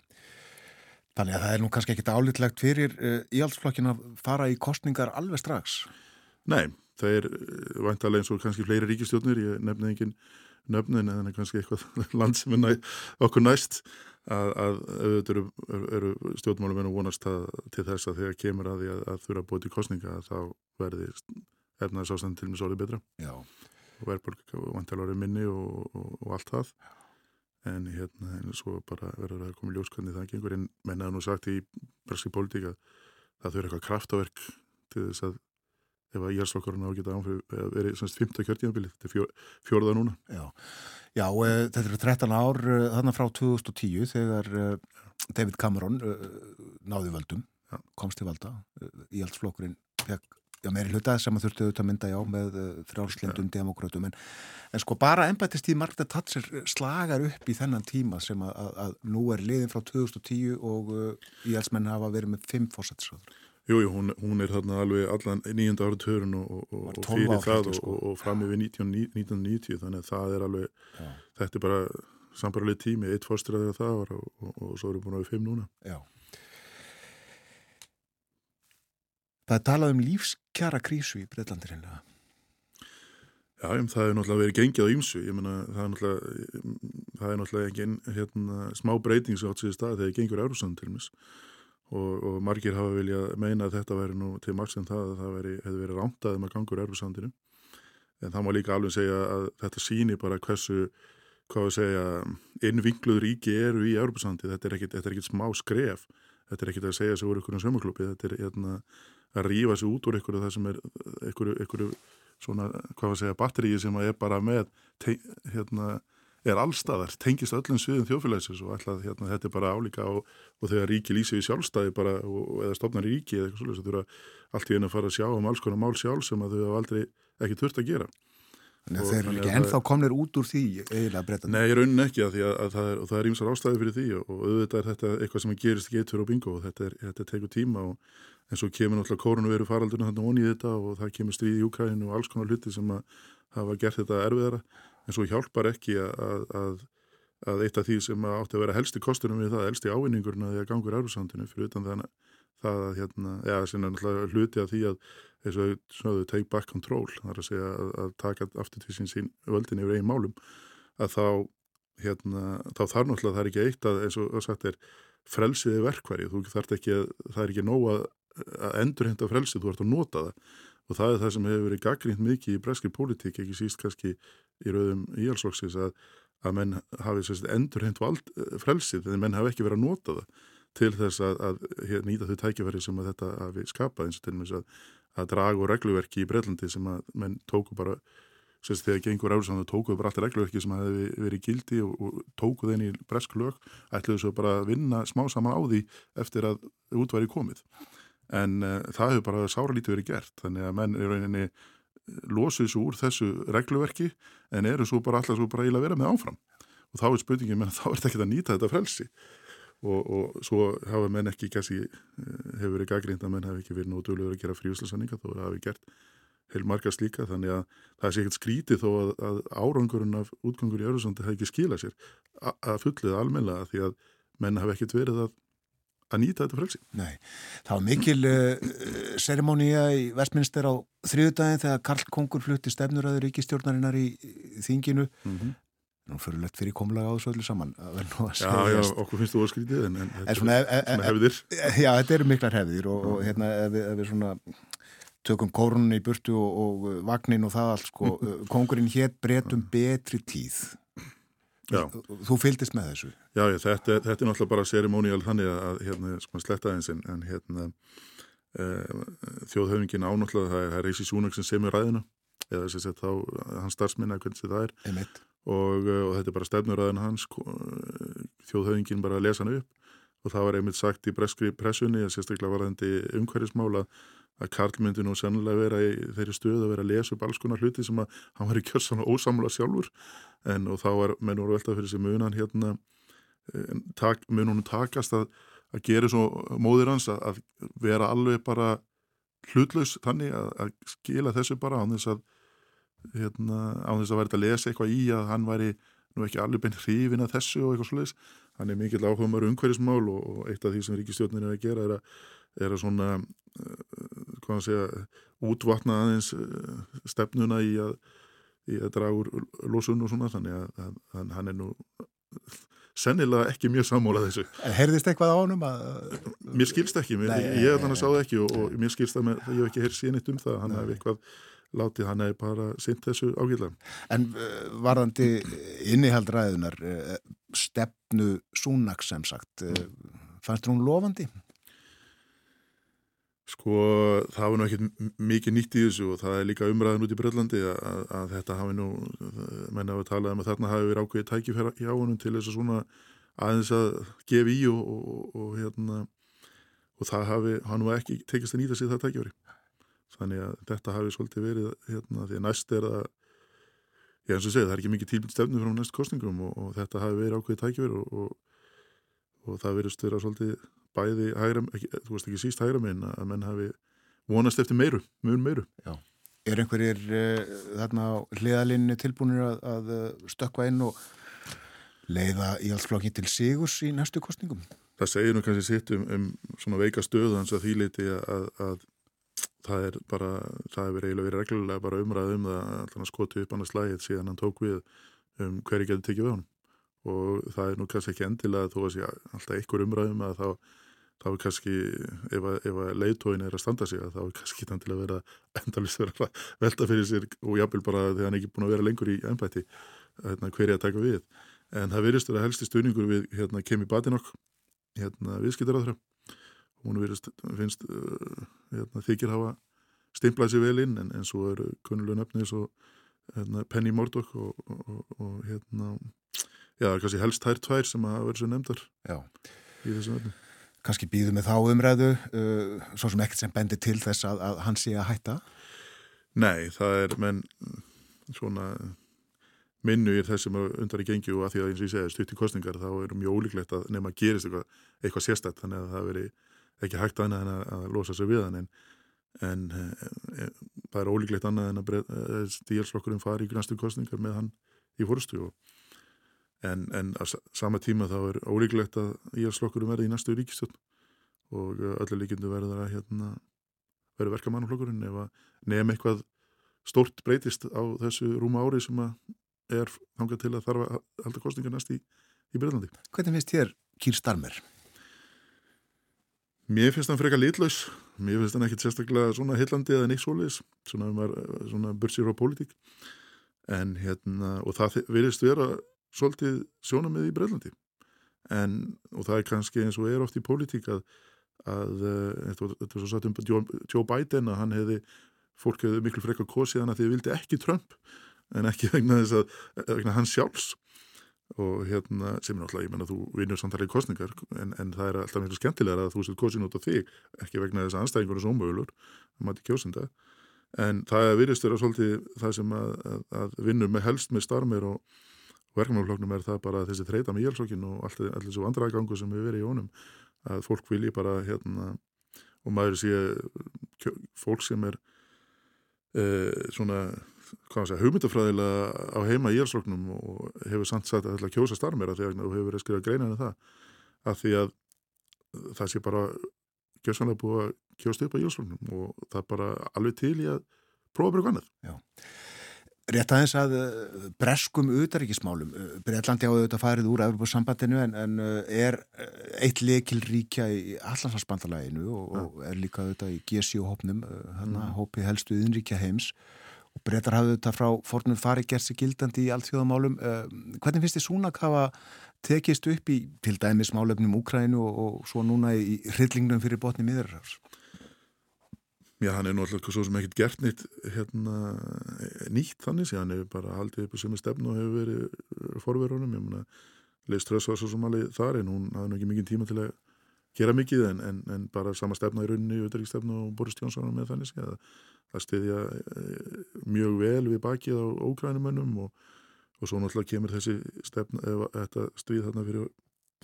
Speaker 1: Þannig að það er nú kannski ekkit álitlegt fyrir uh, eh, að fara í kostningar alveg strax?
Speaker 2: Nei, það er uh, vantalega eins og kannski fleiri ríkistjónir, ég nefnið engin nöfnin er kannski eitthvað land sem er næ, okkur næst að, að auðvitað eru, eru stjórnmálum en að vonast að, til þess að þegar kemur að því að, að þurfa að til kostninga þá verði efnaðs ástand til mjög svolítið betra.
Speaker 1: Já.
Speaker 2: og verðbólk vantalari minni og, og, og allt það. En hérna en svo bara verður að koma ljóskandi það gengur. En mennaðu nú sagt í berski pólitík að það þurfa eitthvað kraftaverk til þess að ef að íhalsflokkurinn á að geta verið semst 15 kjörtíðanbilið, þetta er fjó, fjórða núna.
Speaker 1: Já, Já e, þetta eru 13 ár e, þannig frá 2010 þegar e, David Cameron e, náði völdum, Já. komst til valda. Íhalsflokkurinn fekk Já, meiri hlutað sem að þurftu auðvitað mynda já með frjálslindum ja. demokrautum en, en sko bara ennbættistíð Margret Thatcher slagar upp í þennan tíma sem að, að, að nú er liðin frá 2010 og uh, íhalsmenn hafa verið með fimm fósættisöður
Speaker 2: Jújú, hún, hún er þarna alveg allan nýjönda ára törun og, og, og fyrir það og, sko. og fram yfir 1990 þannig að það er alveg, Já. þetta er bara sambaralið tími, eitt fórstræðið það var og svo erum við búin að við fimm núna.
Speaker 1: Já. Það talað um lífskjara krísu í Breitlandir hennilega.
Speaker 2: Já, það er náttúrulega verið gengið á ýmsu, ég menna það er náttúrulega, það náttúrulega engin hérna, smá breyting sem átt sér stað þegar gengur Eurósan til mis og, og margir hafa viljað meina að þetta væri nú til margsen það að það veri, hefði verið rántaðið með gangur erfursandinu en það má líka alveg segja að þetta síni bara hversu hvað við segja, innvinkluð ríki eru í erfursandi, þetta er ekkit smá skref, þetta er ekkit að segja sig úr einhverjum sömurklubbi, þetta er hérna, að rýfa sig út úr einhverju það sem er einhverju, einhverju svona, hvað við segja, batteríi sem er bara með hérna er allstaðar, tengist öllum sviðum þjófélagsins og ætlað hérna, þetta er bara álíka og, og þegar ríki lýsi við sjálfstæði bara, og, eða stofnar í ríki eða eitthvað svolítið, þú þurfa allt í einu að fara að sjá um alls konar mál sjálf sem að þau hafa aldrei ekki þurft að gera
Speaker 1: Þannig að þeir eru ekki ennþá komnir út úr því eiginlega breytan.
Speaker 2: Nei, raunin ekki að að, að það er, og það er ímsar ástæði fyrir því og, auðvitað er þetta eitthvað sem gerist fyrir og bingo og þetta, er, þetta tekur tíma og eins og kemur náttúrulega kórunu veru faraldurinn hann onni í þetta og það kemur stríð í Júkræðinu og alls konar hluti sem að hafa gert þetta erfiðara en svo hjálpar ekki að, að, að eitt af því sem átti að vera helsti kostunum við það, helsti ávinningurinn að því að gangur erfusandinu fyrir utan þannig það að hérna, eða sem er náttúrulega hluti af því að eins og þau take back control, það er að segja að, að taka aftur til sín sín völdin yfir eigin málum, að þá hérna, þá þarf náttúrulega það er ekki eitt að eins og sagt er frelsiði verkværi, þú þarf ekki að það er ekki nóg að, að endurhenda frelsið, þú ert að nota það. Og það er það sem hefur verið gaggrínt mikið í breskri pólitík, ekki síst kannski í rauðum íhalsflokksins að, að menn hafi endurhend vald frelsið, en menn hafi ekki verið að nota það til þess að, að nýta þau tækifæri sem að þetta hafi skapað eins og til og með að, að dragu regluverki í Breitlandi sem að menn tóku bara sérst þegar gengur áriðsand og tókuðu bara allt regluverki sem hefði verið gildi og, og tókuðu þeim í bresk lög ætluðu svo bara að vinna smá saman á því eftir að útværi komið. En uh, það hefur bara sára lítið verið gert þannig að menn er rauninni losuð svo úr þessu regluverki en eru svo bara alltaf svo bara íla að vera með áfram. Og þá er spurningin menn þá er þetta ekki að nýta þetta frelsi. Og, og svo hafa menn ekki kannski, hefur verið gaggrind að menn hafi ekki verið nótulegur að gera fríuslasanninga þó að hafi gert heil margast líka þannig að það sé ekkert skrítið þó að, að árangurinn af útgangur í Öruðsandi hafi ekki skilað sér að fullið almenlega því að menn hafi ekkert verið að að nýta þetta frelsi.
Speaker 1: Nei, það var mikil uh, serimónia í Vestminster á þriðudagin þegar Karl Kongur flutti stefnuröður ríkistjórnarinnar í, þinginu. Mm -hmm. Nú fyrir lett fyrir komlega á þessu öllu saman
Speaker 2: Já, já, okkur finnst þú að skrítið en, en þetta er svona, e, e, svona hefðir.
Speaker 1: Já, þetta eru miklar hefðir og, og hérna ef við, ef við svona tökum kórunni í burtu og, og vagnin og það allt sko, kongurinn hétt breytum betri tíð Já. Þú fylgist með þessu?
Speaker 2: Já, ég, þetta, þetta er náttúrulega bara serimónial þannig að hérna, sko, sletta eins en, en hérna e, þjóðhauðingin ánáttúrulega það er, er Reisi Súnak sem semur ræðina eða þess að þá hans starfsminna hvernig það er og, eh, og þetta er bara stefnuröðin hans eh, þjóðhauðingin bara að lesa hann upp og það var einmitt sagt í breskri pressunni að sérstaklega var þetta umhverjismála að Karl myndi nú sennilega vera í þeirri stöð að vera að lesa upp alls konar hluti sem að hann var í kjörsan og ósamla sjálfur. En og þá var menn voru veltað fyrir sig munan hérna tak, mun hún takast að, að gera svo móðir hans að, að vera alveg bara hlutlaus þannig að, að skila þessu bara á þess að hérna, á þess að verða að lesa eitthvað í að hann væri nú ekki alveg beint hrifin að þessu og eitthvað slúðis hann er mikill áhugamar umhverjismál og, og eitt af því sem ríkistjórnir er að gera er að, er að svona uh, hvað að segja, útvatna aðeins uh, stefnuna í að, í að draga úr losun og svona. Þannig að, að hann er nú sennilega ekki mjög sammólað þessu.
Speaker 1: Herðist eitthvað á honum?
Speaker 2: Mér skilst ekki, mér, Nei, ég hef þannig að sá það ekki og, og mér skilst að með, ég hef ekki heyrst síðan eitt um það hann hefði eitthvað látið hann eða bara sýnt þessu ágillega.
Speaker 1: En uh, varðandi innihaldræðunar, uh, stefnu Súnaks sem sagt, uh, fannst hún lofandi?
Speaker 2: Sko það hafi nú ekkert mikið nýtt í þessu og það er líka umræðin út í Bröllandi að, að þetta hafi nú, menna við talaðum að þarna hafi verið ákveðið tækifæra hjá honum til þess að svona aðeins að gefa í og, og, og hérna og það hafi, hann var ekki tekist að nýta sig það tækifæri þannig að þetta hafi svolítið verið hérna, því að næst er að ég eins og segja það er ekki mikið tílbund stefnu frá næst kostningum og, og þetta hafi verið ákveðið tækjur og, og, og það verist vera svolítið bæði hægra, ekki, þú veist ekki síst hægra minn að menn hafi vonast eftir meiru, mjög meiru
Speaker 1: Já. Er einhverjir uh, þarna á hliðalinnu tilbúinir að, að eh, stökka inn og leiða í allt flokki til sigurs í næstu kostningum?
Speaker 2: Það segir nú kannski sitt um, um svona veika stöðu hans að því leiti að, að það er bara, það hefur eiginlega verið reglulega bara umræð um það alltaf skoti upp annars lægið síðan hann tók við um hverju getur tekið við hann og það er nú kannski ekki endilega þó að sé alltaf einhver umræðum að þá þá er kannski, ef að, að leiðtóin er að standa sig að þá er kannski endilega að endalist vera að velta fyrir sér og jápil bara þegar hann ekki búin að vera lengur í ennbætti hérna, hverju að taka við. En það verist að helsti stuðningur við hérna, Kemi Badinokk hérna, viðskiptaráðra hún verist, finnst uh, hérna, þykir hafa stimplað sér vel inn en, en svo eru kunnulega nöfnið svo hérna, Penny Murdoch og, og, og hérna já, kannski helst þær tvær sem hafa verið svo nefndar
Speaker 1: já.
Speaker 2: í þessum öfnum
Speaker 1: Kannski býðum við þá umræðu uh, svo sem ekkert sem bendir til þess að, að hann sé að hætta
Speaker 2: Nei, það er menn svona minnu í þessum undar í gengju og að því að eins og ég segja stutt í kostningar þá er mjög ólíklegt að nefna að gerist eitthvað, eitthvað sérstætt þannig að það veri ekki hægt annað en að, að losa sig við hann en, en e, það er ólíklegt annað en að stílslokkurinn fari í næstu kostningar með hann í fórstu en, en á sama tíma þá er ólíklegt að íhalslokkurinn verði í næstu ríkistöld og öllu líkindu verður að hérna, verður verkamannflokkurinn ef að nefn eitthvað stort breytist á þessu rúma ári sem að er þangað til að þarf að halda kostningar næst í, í Breitlandi.
Speaker 1: Hvernig finnst þér Kýr Starmer?
Speaker 2: Mér finnst hann frekar litlaus. Mér finnst hann ekkit sérstaklega svona hillandi eða neitt svoleiðis, svona, svona bursir á pólitík. En hérna, og það verðist vera svolítið sjónamið í Breitlandi. En, og það er kannski eins og er oft í pólitík að, að þetta er svo satt um Joe Biden að hann hefði, fólk hefði miklu frekar kosið hann að þið vildi ekki Trump en ekki vegna þess að vegna hans sjálfs og hérna sem er náttúrulega, ég menna þú vinnur samtalið kostningar en, en það er alltaf mjög skemmtilega að þú sétt kosin út á þig, ekki vegna þess að anstæðingur er svo ómögulur, það mæti kjósenda. En það virðist vera svolítið það sem að, að, að vinnur með helst með starmir og verkefnafloknum er það bara þessi þreita með jælsokkin og allt þessu andragangu sem við verið í ónum að fólk vilji bara hérna og maður sé fólk sem er eh, svona segja, hugmyndafræðilega á heima í Jálsróknum og hefur samt sagt að það er kjósa starfmera þegar þú hefur verið að skrifa greina en um það að því að það sé bara kjósanlega búið að kjósta upp á Jálsróknum og það er bara alveg til í að prófa bara kannið.
Speaker 1: Já. Rétt aðeins að eh, breskum utaríkismálum, eh, Breitlandi á auðvitað farið úr Evropasambandinu en, en eh, er eitt lekil ríkja í allansvarsbandalæginu og, og er líka auðvitað í GSU-hópnum, hann mm. hópi helstu yðinríkja heims og breytar hafðu þetta frá fornum fari gerst í gildandi í allþjóðamálum. Eh, hvernig finnst þið Súnak hafa tekist upp í til dæmis málefnum Úkrænu og, og svo núna í hryllingnum fyrir botni miðurrafs?
Speaker 2: Já, hann er náttúrulega svo sem ekkert gert nýtt hérna, nýtt þannig hann hefur bara haldið upp á sömu stefnu og hefur verið forverunum. Ég meina, Leif Ströss var svo sem alveg þar en hún hafði náttúrulega mikið tíma til að gera mikið en, en, en bara sama stefna í rauninni, auðvitaðríkstefnu og Boris Jónsson með þannig að að stiðja eh, mjög vel við bakið á ókrænumönnum og, og svo náttúrulega kemur þessi stefna, eða þetta stríð þarna fyrir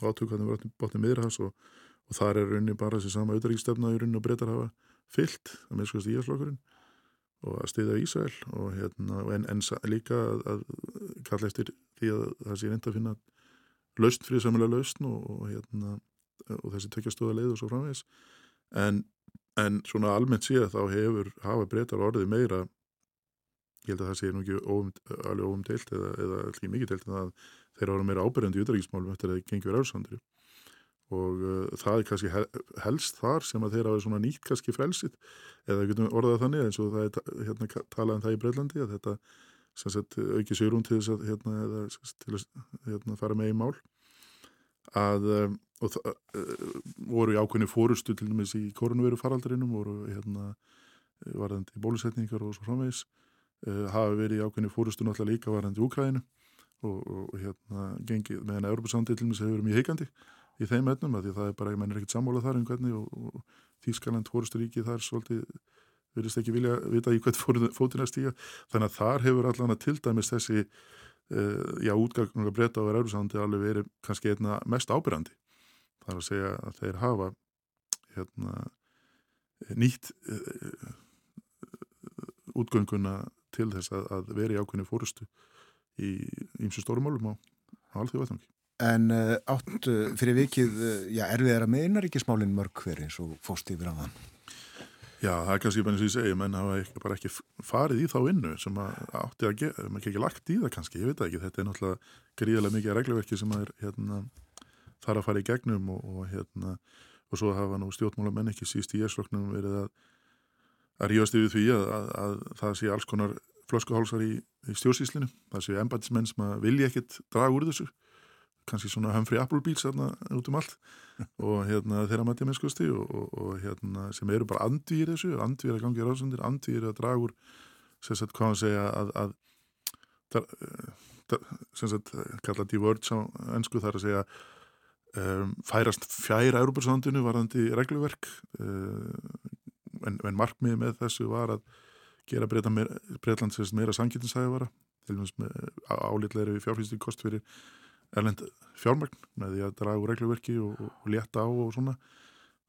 Speaker 2: átök hann er bátnið miðrahas og, og þar er rauninni bara þessi sama auðaríkstefna í rauninni og breytar hafa fyllt að minnskast í Ísflokkurinn og að stiðja Ísæl og hérna en, en líka að, að kalla eftir því að það sé reynda að finna lausn fyrir samanlega lausn og, og hérna þessi tökjastóða leið og svo framvegs en en svona almennt séð þá hefur hafa breytar orðið meira ég held að það sé nú ekki óum, alveg óumdeilt eða, eða ekki mikið deilt en að þeir ára meira ábyrjandi í útrækismálum eftir að það gengur öðursandri og uh, það er kannski helst þar sem að þeir hafa svona nýtt kannski frelsitt eða við getum orðað þannig eins og það er hérna talað um það í Breitlandi að þetta sagt, auki sér um til þess að hérna, eða, til að hérna, fara með í mál að um, það uh, voru í ákveðinu fórustu til dæmis í koronaviru faraldrinum voru hérna varðandi bólusetningar og svo framvegs uh, hafa verið í ákveðinu fórustu náttúrulega líka varðandi Úkræðinu og, og hérna gengið meðan Europasandi til dæmis hefur verið mjög heikandi í þeim etnum að því það er bara, ég menn er ekkert sammála þar um hvernig og, og Þískaland fórustu ríkið þar svolítið verðist ekki vilja vita í hvert fótinn að stíga. Þannig að þar hefur allan að til dæmis þessi uh, já, útgangunga breyta á Europasandi alveg verið kannski einna mest ábyrrandi Það er að segja að þeir hafa hérna, nýtt uh, útgönguna til þess að, að veri ákveðinu fórustu í ímsu stórumálum á, á allþjóðu vettangi.
Speaker 1: En uh, átt uh, fyrir vikið, já, er við að meina ríkismálinn mörg hver eins og fóst yfir á þann?
Speaker 2: Já, það er kannski bara eins og ég segi, menn hafa ekki, bara ekki farið í þá vinnu sem að átti að gera, maður ekki lagt í það kannski, ég veit ekki, þetta er náttúrulega gríðilega mikið reglverki sem er hérna þar að fara í gegnum og, og hérna og svo hafa nú stjórnmálamenn ekki síst í jæsfloknum verið að að ríðast yfir því að, að, að það sé alls konar flöskuhálsar í, í stjórnsýslinu, það sé embætismenn sem að vilja ekkit draga úr þessu kannski svona Humphrey Applebíls út um allt. Og hérna þeirra mætja mennskusti og, og, og hérna sem eru bara andvýr þessu, andvýr að gangi ráðsundir, andvýr að draga úr sem sagt hvað að segja að, að sem sagt kalla diverge á ennsku þar að segja um, færast fjæra Európa-sandinu varðandi regluverk um, en, en markmið með þessu var að gera Breitlandsins meira, meira sangitinsæði vara til og með álitlegri fjárfýsting kost fyrir erlend fjármagn með því að draga úr regluverki og, og létta á og svona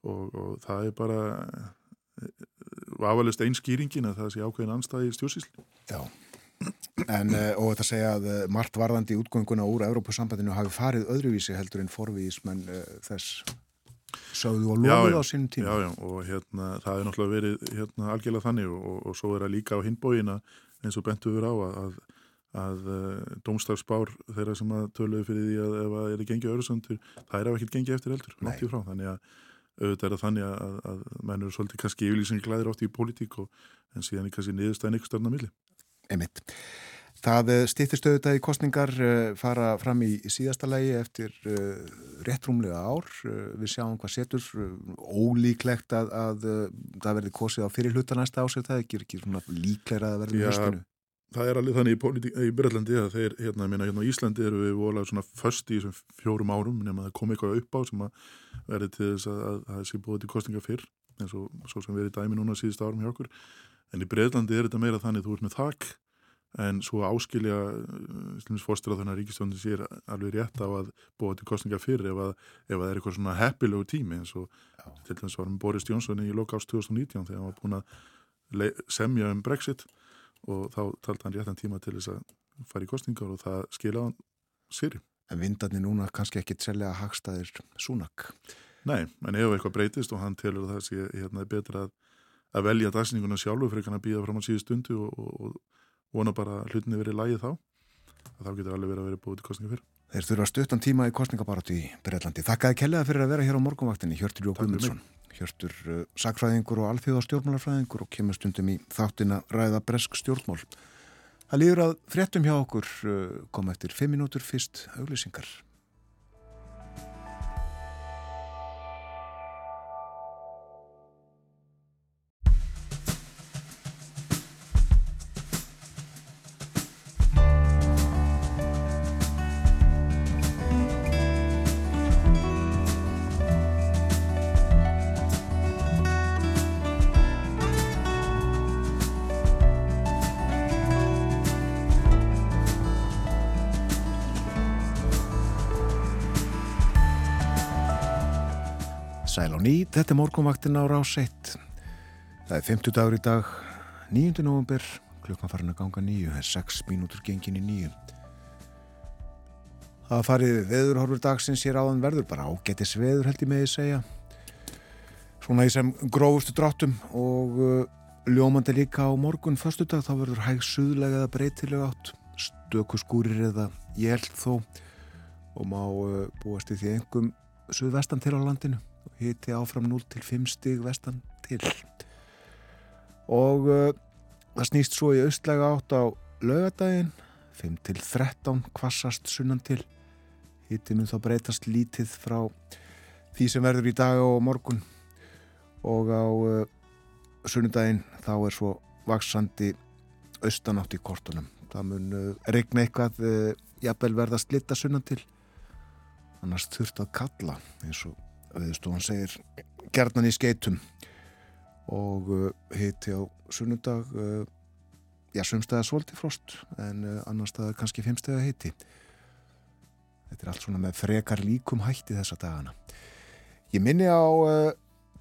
Speaker 2: og, og það er bara afalist einskýringin að það sé ákveðin anstæði í stjórnsýsli.
Speaker 1: Já, en og þetta segja að margt varðandi útgönguna úr Európusambandinu hafi farið öðruvísi heldur en forvísmenn þess sögðu og lofuð á sínum tíma.
Speaker 2: Já, já, og hérna það er náttúrulega verið hérna algjörlega þannig og, og, og svo er það líka á hinbóina eins og bentu verið á að, að, að uh, domstafsbár þeirra sem að töluðu fyrir því að ef það er gengið öðrusundur, það er af ekkert gengið eftir heldur, nátt í frá, þannig að auðvitað er það þannig að, að menn eru svolítið kannski yfirlýsing glæðir átt í politík og en síðan er kannski niðurstæðin ykkur störna milli.
Speaker 1: Emitt. Það stýttist auðvitað í kostningar fara fram í síðasta lægi eftir réttrumlega ár. Við sjáum hvað setur ólíklegt að, að það verði kosið á fyrir hluta næsta ásett. Það er ekki, ekki líklega að verði
Speaker 2: höstinu. Það er alveg þannig í, í Breitlandi að þeir, hérna, minna, hérna á Íslandi eru við volað svona först í þessum fjórum árum nema það kom eitthvað upp á sem að verði til þess að það sé búið til kostninga fyrr eins og svo sem verið dæmi núna síðust árum hjá okkur. En í Breitlandi er þetta meira þannig þú ert með þakk en svo áskilja fórstur að þannig að ríkistjónin sér alveg rétt á að búa til kostninga fyrir ef, að, ef að það er eitthvað svona heppilegu tími eins og Já. til dæmis varum Boris Johnson í loka ást 2019 þegar hann var búin að semja um Brexit og þá taldi hann réttan tíma til þess að fara í kostningar og það skilja hann sér.
Speaker 1: En vindarnir núna kannski ekki tsellega hagstaðir súnak?
Speaker 2: Nei, en ef eitthvað breytist og hann telur það sé hérna, betra að, að velja dagsninguna sjálfur fyrir að býða fram á síðu stundu og, og, og vona bara að hlutinni verið lægið þá þá getur alveg verið að vera búið til kostninga fyrr.
Speaker 1: Þeir þurfa stuttan tíma í kostningabarátu í Breitlandi. Þakkaði kellega fyrir að vera hér á morgunvaktinni, Hjörtur Jók Guðmundsson. Hjörtur uh, sakfræðingur og alþjóða stjórnmálarfræðingur og kemur stundum í þáttina ræða bresk stjórnmál. Það líður að fréttum hjá okkur uh, kom eftir 5 minútur fyrst auglýsingar. Sæl og ný, þetta er morgunvaktin á rás 1. Það er 50 dagur í dag, 9. november, klukkan farin að ganga nýju, það er 6 mínútur gengin í nýju. Það farið veðurhorfur dagsins hér áðan verður bara ágættis veður held ég með því segja. Svona í sem grófustu dráttum og uh, ljómandi líka á morgun förstu dag þá verður hæg suðlega eða breytilega átt, stöku skúrir eða jél þó og má uh, búast í því engum suðvestan til á landinu hiti áfram 0 til 5 stig vestan til. Og uh, það snýst svo í austlega átt á lögadaginn 5 til 13 kvassast sunnan til. Hiti mun þá breytast lítið frá því sem verður í dag og morgun. Og á uh, sunnudaginn þá er svo vaksandi austanátt í kortunum. Það mun uh, regna eitthvað jafnvel verða slitta sunnan til. Annars þurft að kalla eins og viðstofan segir gerðnan í skeitum og uh, hitti á sunnundag uh, já, sumstæða svolítið en uh, annar staða kannski fimmstæða hitti þetta er allt svona með frekar líkum hætti þessa dagana. Ég minni á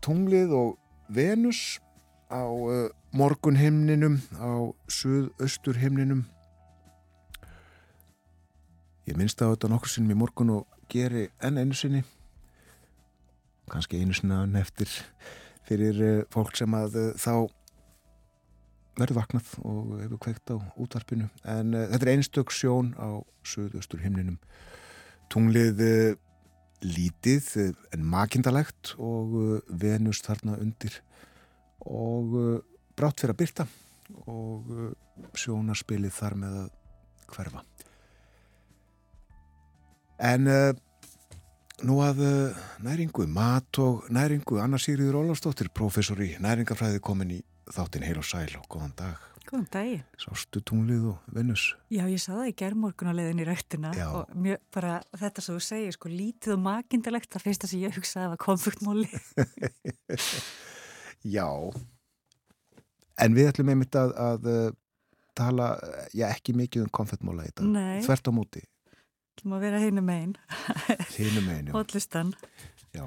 Speaker 1: tunglið og Venus á morgunhimninum á suðausturhimninum. Ég minnst á þetta nokkur sinnum í morgun og geri enn einu sinni kannski einu svona neftir fyrir eh, fólk sem að eh, þá verður vaknað og hefur kveikt á útvarpinu. En uh, þetta er einstök sjón á söðustur himninum. Tunglið uh, lítið uh, en makindalegt og venust þarna undir. Og brátt fyrir að byrta og sjónarspilið þar með að hverfa. En Nú að uh, næringu, mat og næringu, Anna Sigriður Ólafsdóttir, professor í næringafræði komin í þáttin heil og sæl og góðan dag.
Speaker 3: Góðan dag.
Speaker 1: Sástu tunglið og vinnus?
Speaker 3: Já, ég sá það í gerðmorgun á leiðin í rættina Já. og mjög bara þetta sem þú segir, sko lítið og makindalegt, það fyrsta sem ég hugsaði var konfuktmóli.
Speaker 1: Já, en við ætlum einmitt að, að uh, tala já, ekki mikið um konfettmóla í dag þvert á móti
Speaker 3: Það má vera hínum einn
Speaker 1: hínum einn, já.
Speaker 3: Hótlistan
Speaker 1: Já,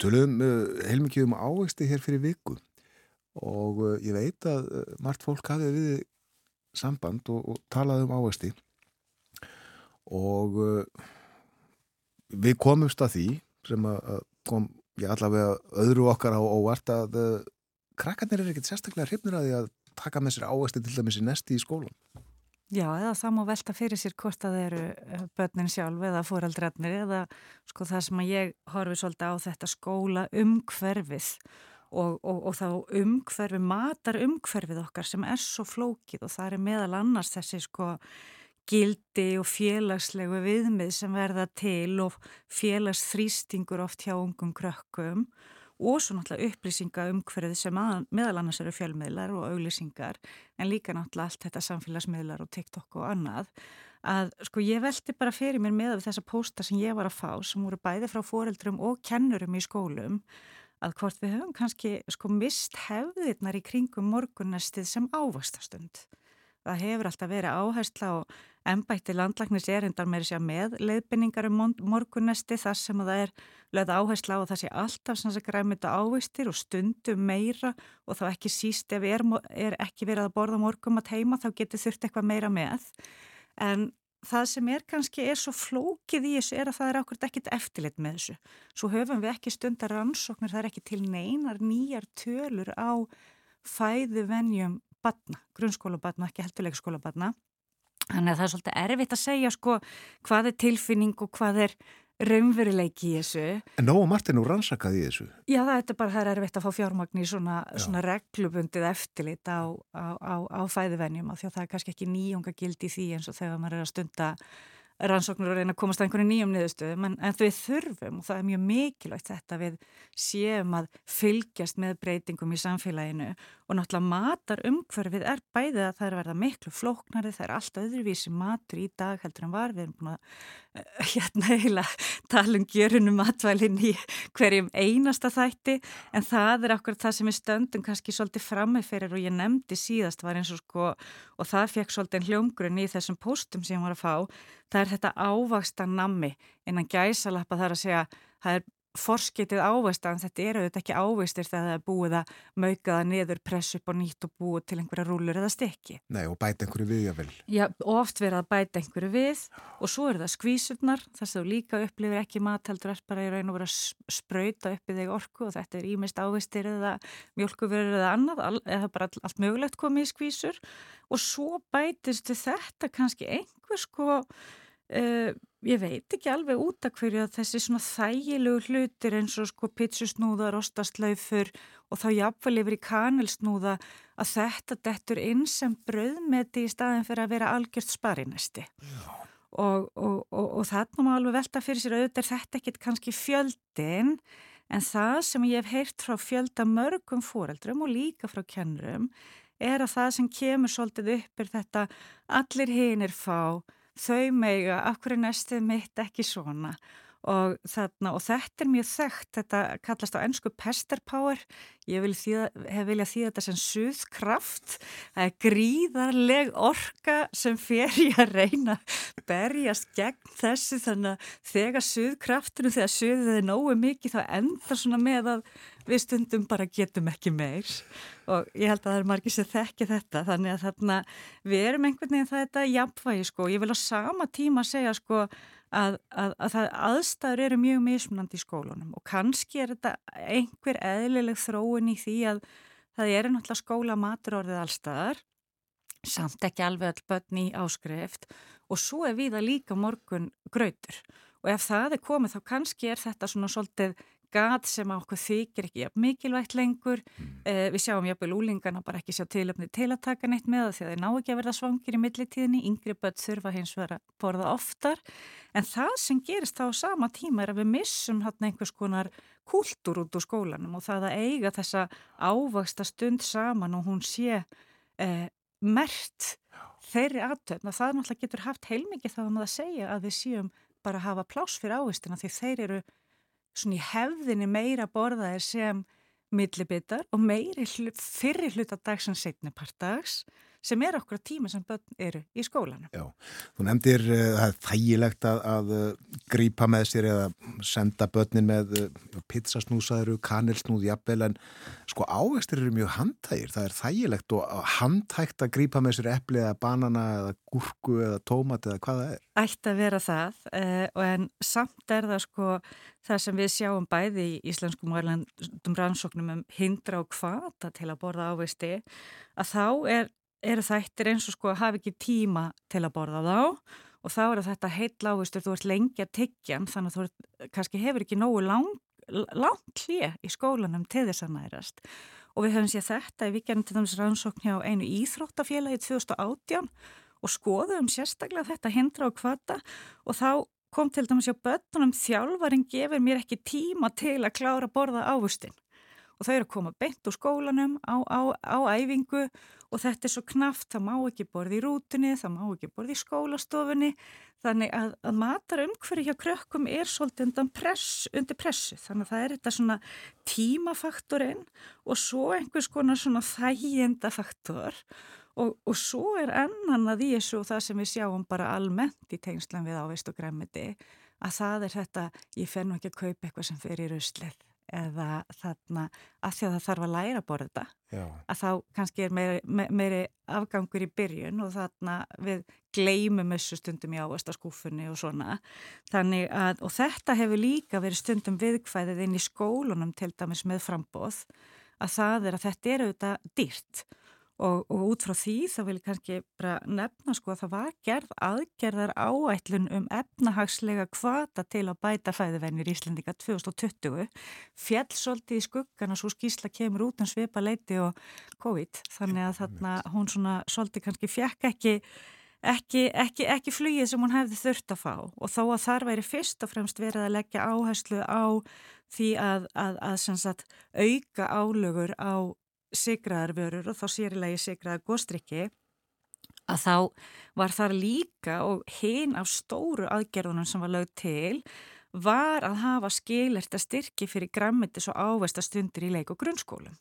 Speaker 1: tölum uh, heilmikið um ávexti hér fyrir viku. Og uh, ég veit að uh, margt fólk hafið við samband og, og talaði um ávexti. Og uh, við komumst að því sem að kom, ég allavega öðru okkar á óvart að uh, krakkarnir er ekkert sérstaklega hrifnir að því að taka með sér ávexti til dæmis í nesti í skólan.
Speaker 3: Já, eða það má velta fyrir sér hvort að það eru eh, börnin sjálf eða fóraldrarnir eða sko það sem að ég horfi svolítið á þetta skóla umhverfið og, og, og þá umhverfið, matar umhverfið okkar sem er svo flókið og það er meðal annars þessi sko gildi og félagslegu viðmið sem verða til og félagsþrýstingur oft hjá ungum krökkum og svo náttúrulega upplýsinga umhverfið sem að, meðal annars eru fjölmiðlar og auglýsingar en líka náttúrulega allt þetta samfélagsmiðlar og TikTok og annað að sko ég veldi bara fyrir mér með þessa pósta sem ég var að fá sem voru bæði frá foreldrum og kennurum í skólum að hvort við höfum kannski sko mist hefðirnar í kringum morgunnestið sem ávastastund. Það hefur alltaf verið áhersla og ennbætti landlagnis erindar með þess að með leiðbynningar um morgunnesti þar sem það er lögð áhersla að það sé alltaf sem þess að græmita ávistir og stundum meira og þá ekki síst ef er, er ekki verið að borða morgum að heima þá getur þurft eitthvað meira með en það sem er kannski er svo flókið í þessu er að það er ákveðt ekkit eftirlit með þessu. Svo höfum við ekki stundar rannsóknir, það er ekki til neinar nýjar tölur á fæðu venjum batna, grunnskóla batna, ekki heldur leikskóla batna Þannig að það er svolítið erfitt að segja sko hvað er tilfinning og hvað er raunveruleiki í þessu.
Speaker 1: En nógu Martin úr rannsakað í þessu?
Speaker 3: Já það er bara, það er erfitt að fá fjármagn í svona, svona reglubundið eftirlit á, á, á, á fæðivennjum af því að það er kannski ekki nýjunga gild í því eins og þegar maður er að stunda rannsóknur og reyna að komast að einhverju nýjum niðurstöðum en, en við þurfum og það er mjög mikilvægt þetta við séum að fylgjast með breytingum í samfélaginu og náttúrulega matar umhverfið er bæðið að það er að verða miklu flóknari, það er alltaf öðruvísi matur í dag heldur en var, við erum búin að uh, hérna heila tala um gjörunum matvælinn í hverjum einasta þætti en það er okkur það sem er stöndum kannski svolítið frammeferir og ég nefndi síðast var eins og sko og það fekk svolítið það er þetta ávaksta nammi innan gæsalappa þar að segja það er forskeitið ávist en þetta er auðvitað ekki ávistir þegar það er búið að mauka það niður, pressa upp og nýtt og búið til einhverja rúlur eða stekki.
Speaker 1: Nei og bæta einhverju við jável.
Speaker 3: Já, oft verið að bæta einhverju við og svo er það skvísurnar þess að þú líka upplifir ekki mat heldur er bara í raun og vera að spröyta upp í þig orku og þetta er ímist ávistir eða mjölkuverður eða annað eða bara allt mögulegt komið í skvísur og svo bætist þetta kannski einhver sko Uh, ég veit ekki alveg út af hverju að þessi svona þægilegu hlutir eins og sko pitsusnúðar, ostaslaufur og þá jáfnvel yfir í kanelsnúða að þetta dettur inn sem bröðmeti í staðin fyrir að vera algjört sparinesti. Og, og, og, og þarna má alveg velta fyrir sér auðvitað er þetta ekkit kannski fjöldin en það sem ég hef heyrt frá fjölda mörgum fóreldrum og líka frá kennurum er að það sem kemur svolítið upp er þetta allir hinn er fá þau meiga, af hverju næstuð mitt ekki svona og, þarna, og þetta er mjög þekkt, þetta kallast á ennsku pester power, ég vil þýða, hef viljað því þetta sem suðkraft, það er gríðarleg orka sem fer í að reyna berjast gegn þessu þannig að þegar suðkraftinu, þegar suðið er nógu mikið þá endar svona með að við stundum bara getum ekki meir. Og ég held að það er margir sem þekki þetta þannig að þarna við erum einhvern veginn það þetta jafnvægi sko. Ég vil á sama tíma segja sko að, að, að aðstæður eru mjög mismunandi í skólunum og kannski er þetta einhver eðlileg þróun í því að það eru náttúrulega skóla maturorðið allstaðar samt ekki alveg all börn í áskrift og svo er við að líka morgun grautur og ef það er komið þá kannski er þetta svona svolítið gat sem okkur þykir ekki mikilvægt lengur. Mm. Eh, við sjáum jápil úlingana bara ekki sjá tilöfni til að taka neitt með það því að þeir ná ekki að verða svangir í millitíðinni. Yngri börn þurfa hins vegar að borða oftar. En það sem gerist þá sama tíma er að við missum hann einhvers konar kúltúr út úr skólanum og það að eiga þessa ávaksta stund saman og hún sé eh, mert þeirri aðtöfna. Það náttúrulega getur haft heilmikið þá um að segja að við séum bara að hafa pláss fyrir ávistina því þeir eru svona í hefðinni meira borðaðir sem millibittar og meiri hlut, fyrri hlut að dags en setnipartags sem er okkur tíma sem börn eru í skólanum.
Speaker 1: Já, þú nefndir uh, það er þægilegt að, að uh, grípa með sér eða senda börnin með uh, pizzasnúsaður, kanilsnúð, jafnvel en sko ávegstir eru mjög handhægir, það er þægilegt og handhægt að grípa með sér eppli eða banana eða gúrku eða tómat eða hvað það er.
Speaker 3: Ætti að vera það en samt er það sko það sem við sjáum bæði í íslenskum og erlandum rannsóknum um hindra og hvata til að borða ávegsti að þá er eru þættir eins og sko að hafa ekki tíma til að borða þá og þá eru þetta heitla ávistur, þú ert lengi að tyggja þannig að þú ert, kannski hefur ekki nógu lang, langt hlið í skólanum til þess að nærast. Og við höfum séð þetta í vikjarnum til dæmis rannsókn hjá einu íþróttafélagi 2018 og skoðum sérstaklega þetta hindra og kvata og þá kom til dæmis hjá börnunum þjálfarin gefur mér ekki tíma til að klára að borða ávustin og þau eru að koma beint úr skólanum á, á, á æfingu og þetta er svo knaft, það má ekki borði í rútunni, það má ekki borði í skólastofunni, þannig að, að matar umhverju hjá krökkum er svolítið undir, press, undir pressu, þannig að það er þetta svona tímafaktorinn og svo einhvers konar svona þægjendafaktor og, og svo er ennan að því þessu og það sem við sjáum bara almennt í tengslan við ávist og gremmiti, að það er þetta, ég fennu ekki að kaupa eitthvað sem fer í ruslið eða þarna að því að það þarf að læra að borða þetta Já. að þá kannski er meiri, meiri afgangur í byrjun og þarna við gleymum þessu stundum í ávastaskúfunni og svona þannig að og þetta hefur líka verið stundum viðkvæðið inn í skólunum til dæmis með frambóð að það er að þetta er auðvitað dýrt Og, og út frá því þá vil ég kannski bara nefna sko að það var gerð aðgerðar áætlun um efnahagslega kvata til að bæta fæðuvennir Íslandika 2020 fjellsolti í skuggan og svo skísla kemur út um svipa leiti og COVID þannig að þarna hún svona solti kannski fjekk ekki, ekki, ekki, ekki flugið sem hún hefði þurft að fá. Og þó að þar væri fyrst og fremst verið að leggja áherslu á því að, að, að sagt, auka álögur á sigraðarvörur og þá sérilegi sigraðar góðstrykki að þá var þar líka og hinn af stóru aðgerðunum sem var lögð til var að hafa skilert að styrki fyrir grammetis og ávestastundir í leik og grunnskólum.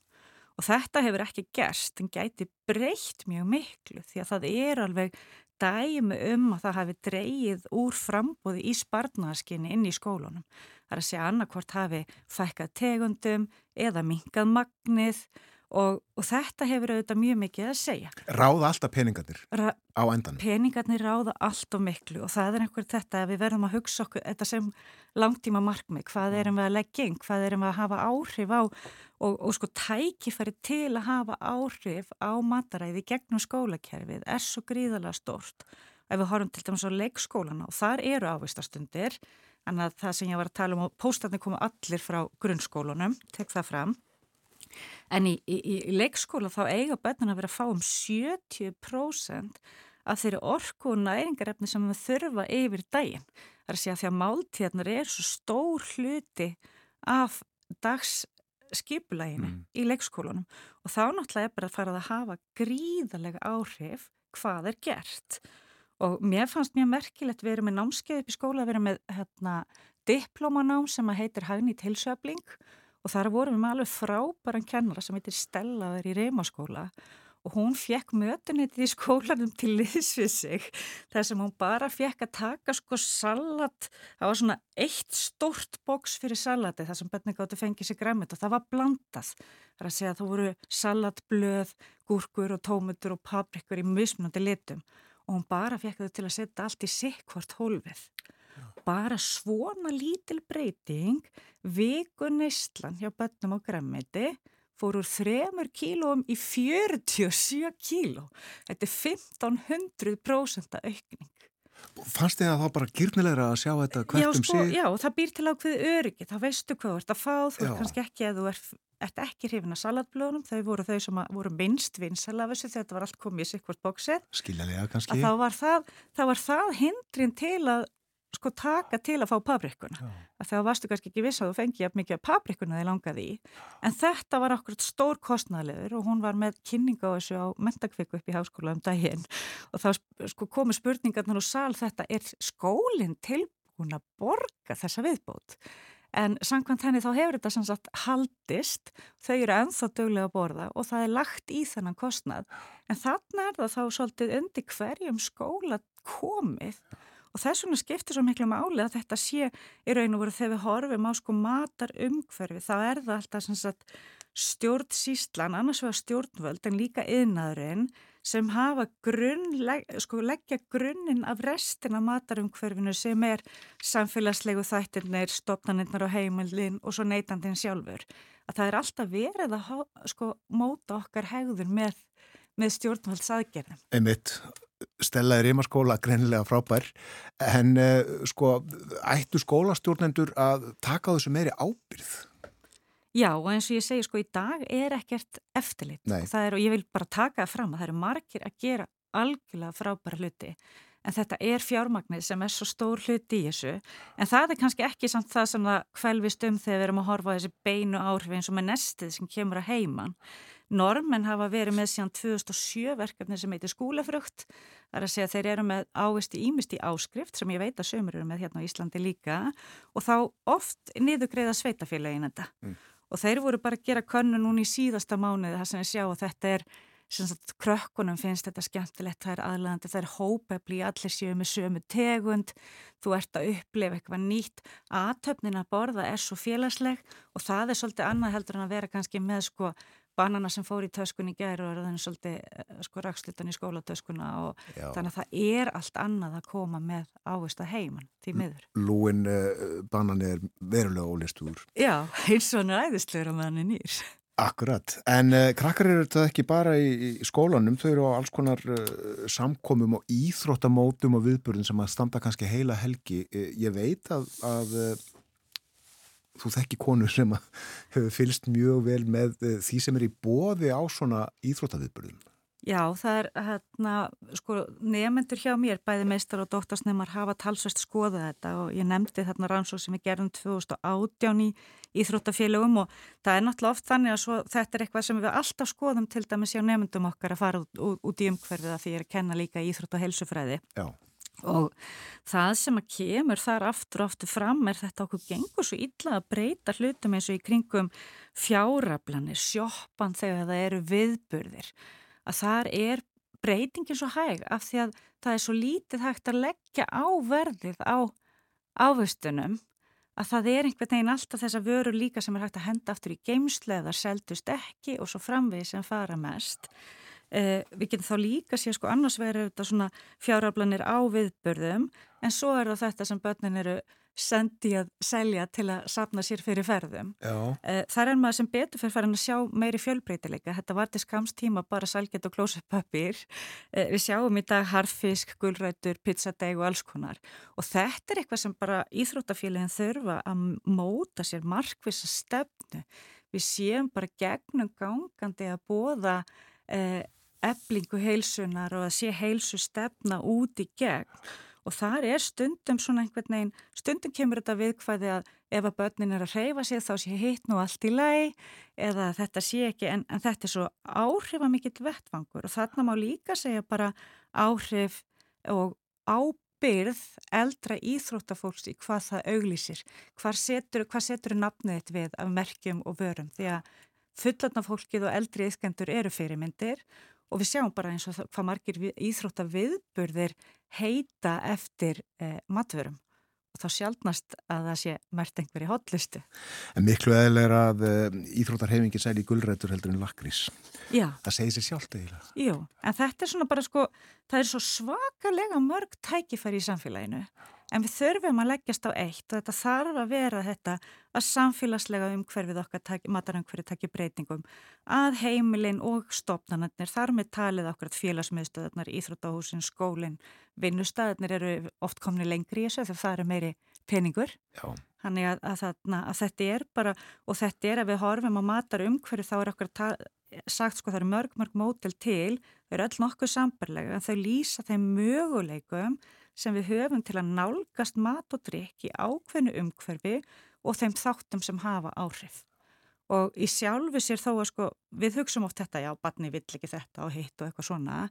Speaker 3: Og þetta hefur ekki gerst en gæti breytt mjög miklu því að það er alveg dæmi um að það hafi dreyið úr frambóði í spartnarskinni inn í skólunum. Það er að segja annarkvort hafi fækkað tegundum eða minkað magnið Og, og þetta hefur auðvitað mjög mikið að segja.
Speaker 1: Ráða alltaf peningarnir Ra á endan?
Speaker 3: Peningarnir ráða alltaf miklu og það er einhver þetta að við verðum að hugsa okkur þetta sem langtíma markmið, hvað erum við að leggja inn, hvað erum við að hafa áhrif á og, og sko tækifæri til að hafa áhrif á mataræði gegnum skólakerfið er svo gríðalega stort. Ef við horfum til dæmis á leikskólana og þar eru ávistastundir, en að það sem ég var að tala um og póstatni komu allir frá grunnskólunum, tek það fram En í, í, í leikskóla þá eiga börnun að vera að fá um 70% af þeirri orku og næringarefni sem við þurfa yfir daginn. Það er að segja að því að máltíðarnar er svo stór hluti af dagsskipulæginu mm. í leikskólanum og þá náttúrulega er bara að fara að hafa gríðalega áhrif hvað er gert. Og mér fannst mjög merkilegt við erum með námskeið upp í skóla, við erum með hérna, diplomanám sem heitir Hagnit Hilsöfling og þar vorum við með alveg frábæran kennara sem heitir Stellaður í Reymaskóla. Og hún fekk mötunitið í skólanum til liðs við sig þar sem hún bara fekk að taka sko salat, það var svona eitt stort boks fyrir salati þar sem bönni gáttu fengið sér græmit og það var blandað, það er að segja að þú voru salatblöð, gúrkur og tómutur og paprikur í mismunandi litum. Og hún bara fekk þau til að setja allt í sikkvart hólfið bara svona lítil breyting viku neistlan hjá bönnum á græmiti fór úr 3 kílóum í 47 kíló. Þetta er 1500% aukning.
Speaker 1: Fannst þið að það bara gyrnilegra að sjá þetta hvert um sko,
Speaker 3: sig? Já, það býr til ákveð öryggi, þá veistu hvað þú ert að fá, þú ert kannski ekki að þú ert, ert ekki hrifin að salatblöðunum, þau voru þau sem voru minnst vinsal af þessu þegar þetta var allt komið í sikkvart bóksið.
Speaker 1: Skiljalega kannski.
Speaker 3: Þá var það, var það hindrin til að sko taka til að fá paprikuna að það varstu kannski ekki viss að þú fengi jafn mikið paprikuna þið langaði í. En þetta var okkur stór kostnæðilegur og hún var með kynning á þessu á mentakviku upp í háskóla um daginn. Og þá sko komu spurningarnar og sal þetta er skólinn tilbúin að borga þessa viðbót? En samkvæmt henni þá hefur þetta sem sagt haldist, þau eru enþá döglega að borða og það er lagt í þennan kostnad en þannig er það þá svolítið undir hverjum skóla komið og þess vegna skiptir svo miklu máli að þetta sé í raun og voru þegar við horfum á sko matar umhverfi þá er það alltaf stjórnsíslan, annars vegar stjórnvöld en líka yðnaðurinn sem hafa grunn, sko leggja grunninn af restina matarumhverfinu sem er samfélagslegu þættirnir, stopnarnirnar og heimildin og svo neytandin sjálfur. Að það er alltaf verið að sko móta okkar hegður með, með stjórnvöldsaðgerðum.
Speaker 1: Einmitt, Stella er ímaskóla greinilega frábær en uh, sko ættu skólastjórnendur að taka þessu meiri ábyrð?
Speaker 3: Já og eins og ég segi sko í dag er ekkert eftirlit er, og ég vil bara taka það fram að það eru margir að gera algjörlega frábæra hluti en þetta er fjármagnir sem er svo stór hluti í þessu en það er kannski ekki samt það sem það kvelvist um þegar við erum að horfa á þessi beinu áhrif eins og með nestið sem kemur að heiman. Normen hafa verið með síðan 2007 verkefni sem heitir skólafrökt Það er að segja þeir eru með ávist í ímist í áskrift sem ég veit að sömur eru með hérna á Íslandi líka og þá oft niðugreiða sveitafélagin þetta. Mm. Og þeir voru bara að gera könnu núni í síðasta mánuði þar sem ég sjá að þetta er sagt, krökkunum finnst þetta skemmtilegt það er aðlæðandi, það er hópefli allir séu með sömu tegund þú ert að upplefa eitthvað nýtt. Aðtöfnin að borða er svo félagsleg og það er svolítið annað heldur en að vera kannski með sko banana sem fór í töskunni gæru og þannig svolítið eh, sko rakslutan í skólatöskuna og Já. þannig að það er allt annað að koma með ávist að heimann því miður.
Speaker 1: Lúin uh, banan er verulega ólistuður.
Speaker 3: Já, eins og hann er æðislegur að hann er nýr.
Speaker 1: Akkurat, en uh, krakkar eru þetta ekki bara í, í skólanum, þau eru á alls konar uh, samkomum og íþróttamótum og viðburðin sem að standa kannski heila helgi. Ég veit að, að þú þekki konur sem hefur fylst mjög vel með eh, því sem er í bóði á svona íþróttaviðbörðum.
Speaker 3: Já, það er hérna, sko, nefnendur hjá mér, bæði meistar og dóttarsnefnar hafa talsvest skoðað þetta og ég nefndi þarna rannsók sem við gerum 2018 í Íþróttafélögum og það er náttúrulega oft þannig að svo, þetta er eitthvað sem við alltaf skoðum til dæmis hjá nefnendum okkar að fara út, út, í umhverfið að því að kenna líka Íþrótt og helsufræði. Já og það sem að kemur þar aftur og aftur fram er þetta okkur gengur svo illa að breyta hlutum eins og í kringum fjárablanir, sjoppan þegar það eru viðburðir. Að þar er breytingin svo hæg af því að það er svo lítið hægt að leggja á verðið á ávöstunum að það er einhvern veginn alltaf þessa vöru líka sem er hægt að henda aftur í geimsleðar seldust ekki og svo framvið sem fara mest Eh, við getum þá líka sér sko annars verður þetta svona fjáraflanir á viðbörðum en svo er það þetta sem börnin eru sendi að selja til að sapna sér fyrir ferðum. Eh, þar er maður sem betur fyrir farin að sjá meiri fjölbreytileika. Þetta var til skamstíma bara salget og klósupapir. Eh, við sjáum í dag harfisk, gulrætur, pizzadeg og alls konar. Og þetta er eitthvað sem bara íþróttafélagin þurfa að móta sér markvisa stefnu. Við séum bara gegnum gangandi að bóða eblingu heilsunar og að sé heilsu stefna út í gegn. Og þar er stundum svona einhvern veginn, stundum kemur þetta viðkvæði að ef að börnin er að reyfa sig þá sé hitt nú allt í lei eða þetta sé ekki en, en þetta er svo áhrifamikill vettvangur. Og þarna má líka segja bara áhrif og ábyrð eldra íþróttafólks í hvað það auglýsir, hvað setur, setur nafnið þetta við af merkjum og vörum? Því að fullatnafólkið og eldri ískendur eru fyrirmyndir og við sjáum bara eins og hvað margir íþrótta viðburðir heita eftir eh, matvörum og þá sjálfnast að það sé mert einhverju hotlistu.
Speaker 1: En miklu eðilega að uh, íþróttarhefingi sæli gullrætur heldur en lakrís.
Speaker 3: Já.
Speaker 1: Það segir sér sjálft eða.
Speaker 3: Jú, en þetta er svona bara sko, það er svo svakalega mörg tækifæri í samfélaginu En við þurfum að leggjast á eitt og þetta þarf að vera þetta að samfélagslega umhverfið okkar matarumhverfið takir breytingum að heimilin og stopnarnir þar með talið okkur að félagsmiðstöðarnar, íþróttahúsin, skólinn, vinnustæðarnir eru oft komni lengri í þessu þegar það eru meiri peningur. Já. Þannig að, að, að, að þetta er bara og þetta er að við horfum á matarumhverfið þá er okkur sagt sko það eru mörg mörg mótel til, þau eru öll nokkuð sambarlega en þau lýsa þeim möguleikum sem við höfum til að nálgast mat og drikk í ákveðnu umhverfi og þeim þáttum sem hafa áhrif. Og í sjálfu sér þó að sko, við hugsaum oft þetta, já, barni vill ekki þetta og hitt og eitthvað svona,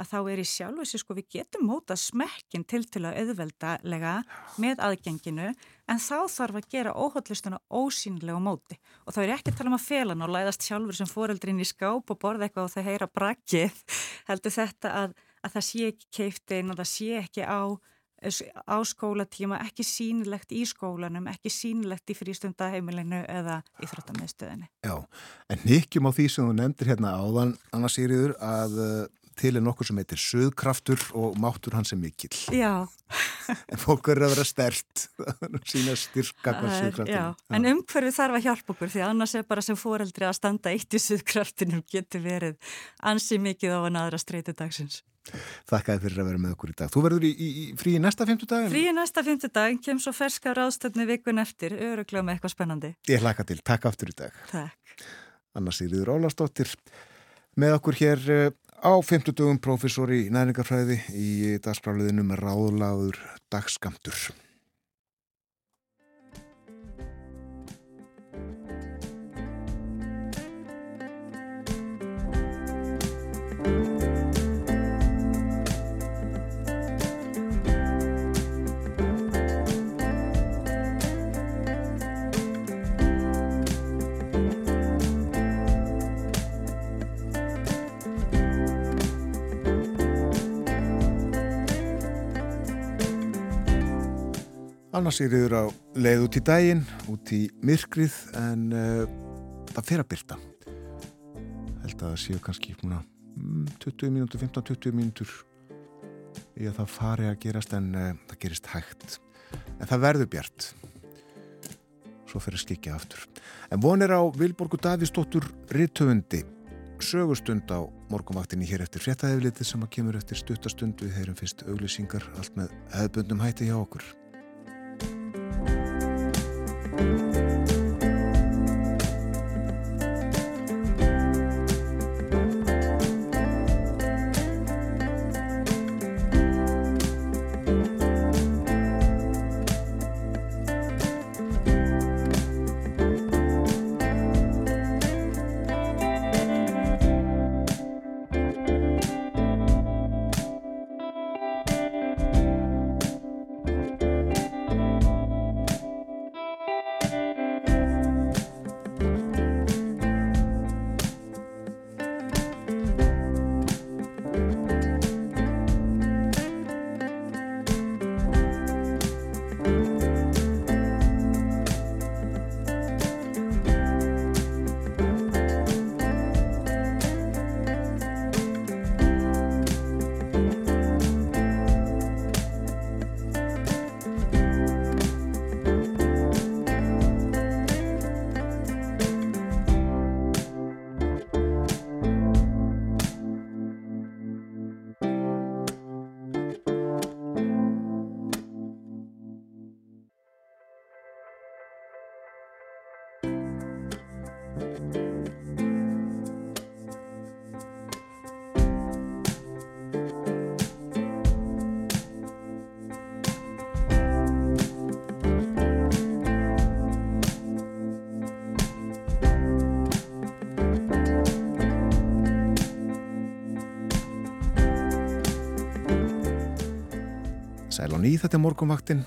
Speaker 3: að þá er í sjálfu sér sko við getum móta smekkin til til að auðveldalega með aðgenginu en þá þarf að gera óhaldlistuna ósýnlega móti og þá er ekki að tala um að felan og læðast sjálfur sem foreldrin í skáp og borða eitthvað og þau heyra brakkið heldur þetta að, að það sé ekki keift einn og það sé ekki á á skólatíma, ekki sínilegt í skólanum, ekki sínilegt í frístundaheimilinu eða í þróttamiðstöðinni.
Speaker 1: Já, en nýkkjum á því sem þú nefndir hérna áðan, Anna Sýriður, að uh, til er nokkur sem heitir söðkraftur og máttur hans er mikill.
Speaker 3: Já.
Speaker 1: en fólk verður að vera stert, sína styrka hvað söðkraftur.
Speaker 3: Já, en umhverfið þarf að hjálpa okkur því annars er bara sem fóreldri að standa eitt í söðkraftinum getur verið ansi mikið á að naðra streyti dagsins.
Speaker 1: Þakkaði fyrir að vera með okkur í dag. Þú verður í, í, í frí í næsta fymtudag?
Speaker 3: Frí í næsta fymtudag, kem svo ferska ráðstöfni vikun eftir, öruglega með eitthvað spennandi.
Speaker 1: Ég hlaka til, takk aftur í dag.
Speaker 3: Takk.
Speaker 1: Anna Sýriður Ólastóttir með okkur hér eh, á fymtudögum profesor í næringafræði í dagskráliðinu með ráðlaður dagskamtur. Annars er yfir á leið út í daginn, út í myrkrið en uh, það fer að byrta. Held að það séu kannski svona, 20 mínútur, 15-20 mínútur í að það fari að gerast en uh, það gerist hægt. En það verður bjart. Svo fer að skikja aftur. En vonir á Vilborgu Davísdóttur Rittöfundi sögustund á morgumvaktinni hér eftir fréttaðeflitið sem að kemur eftir stuttastund við heyrum fyrst auglýsingar allt með hefðbundum hætti hjá okkur. Þetta er morgunvaktin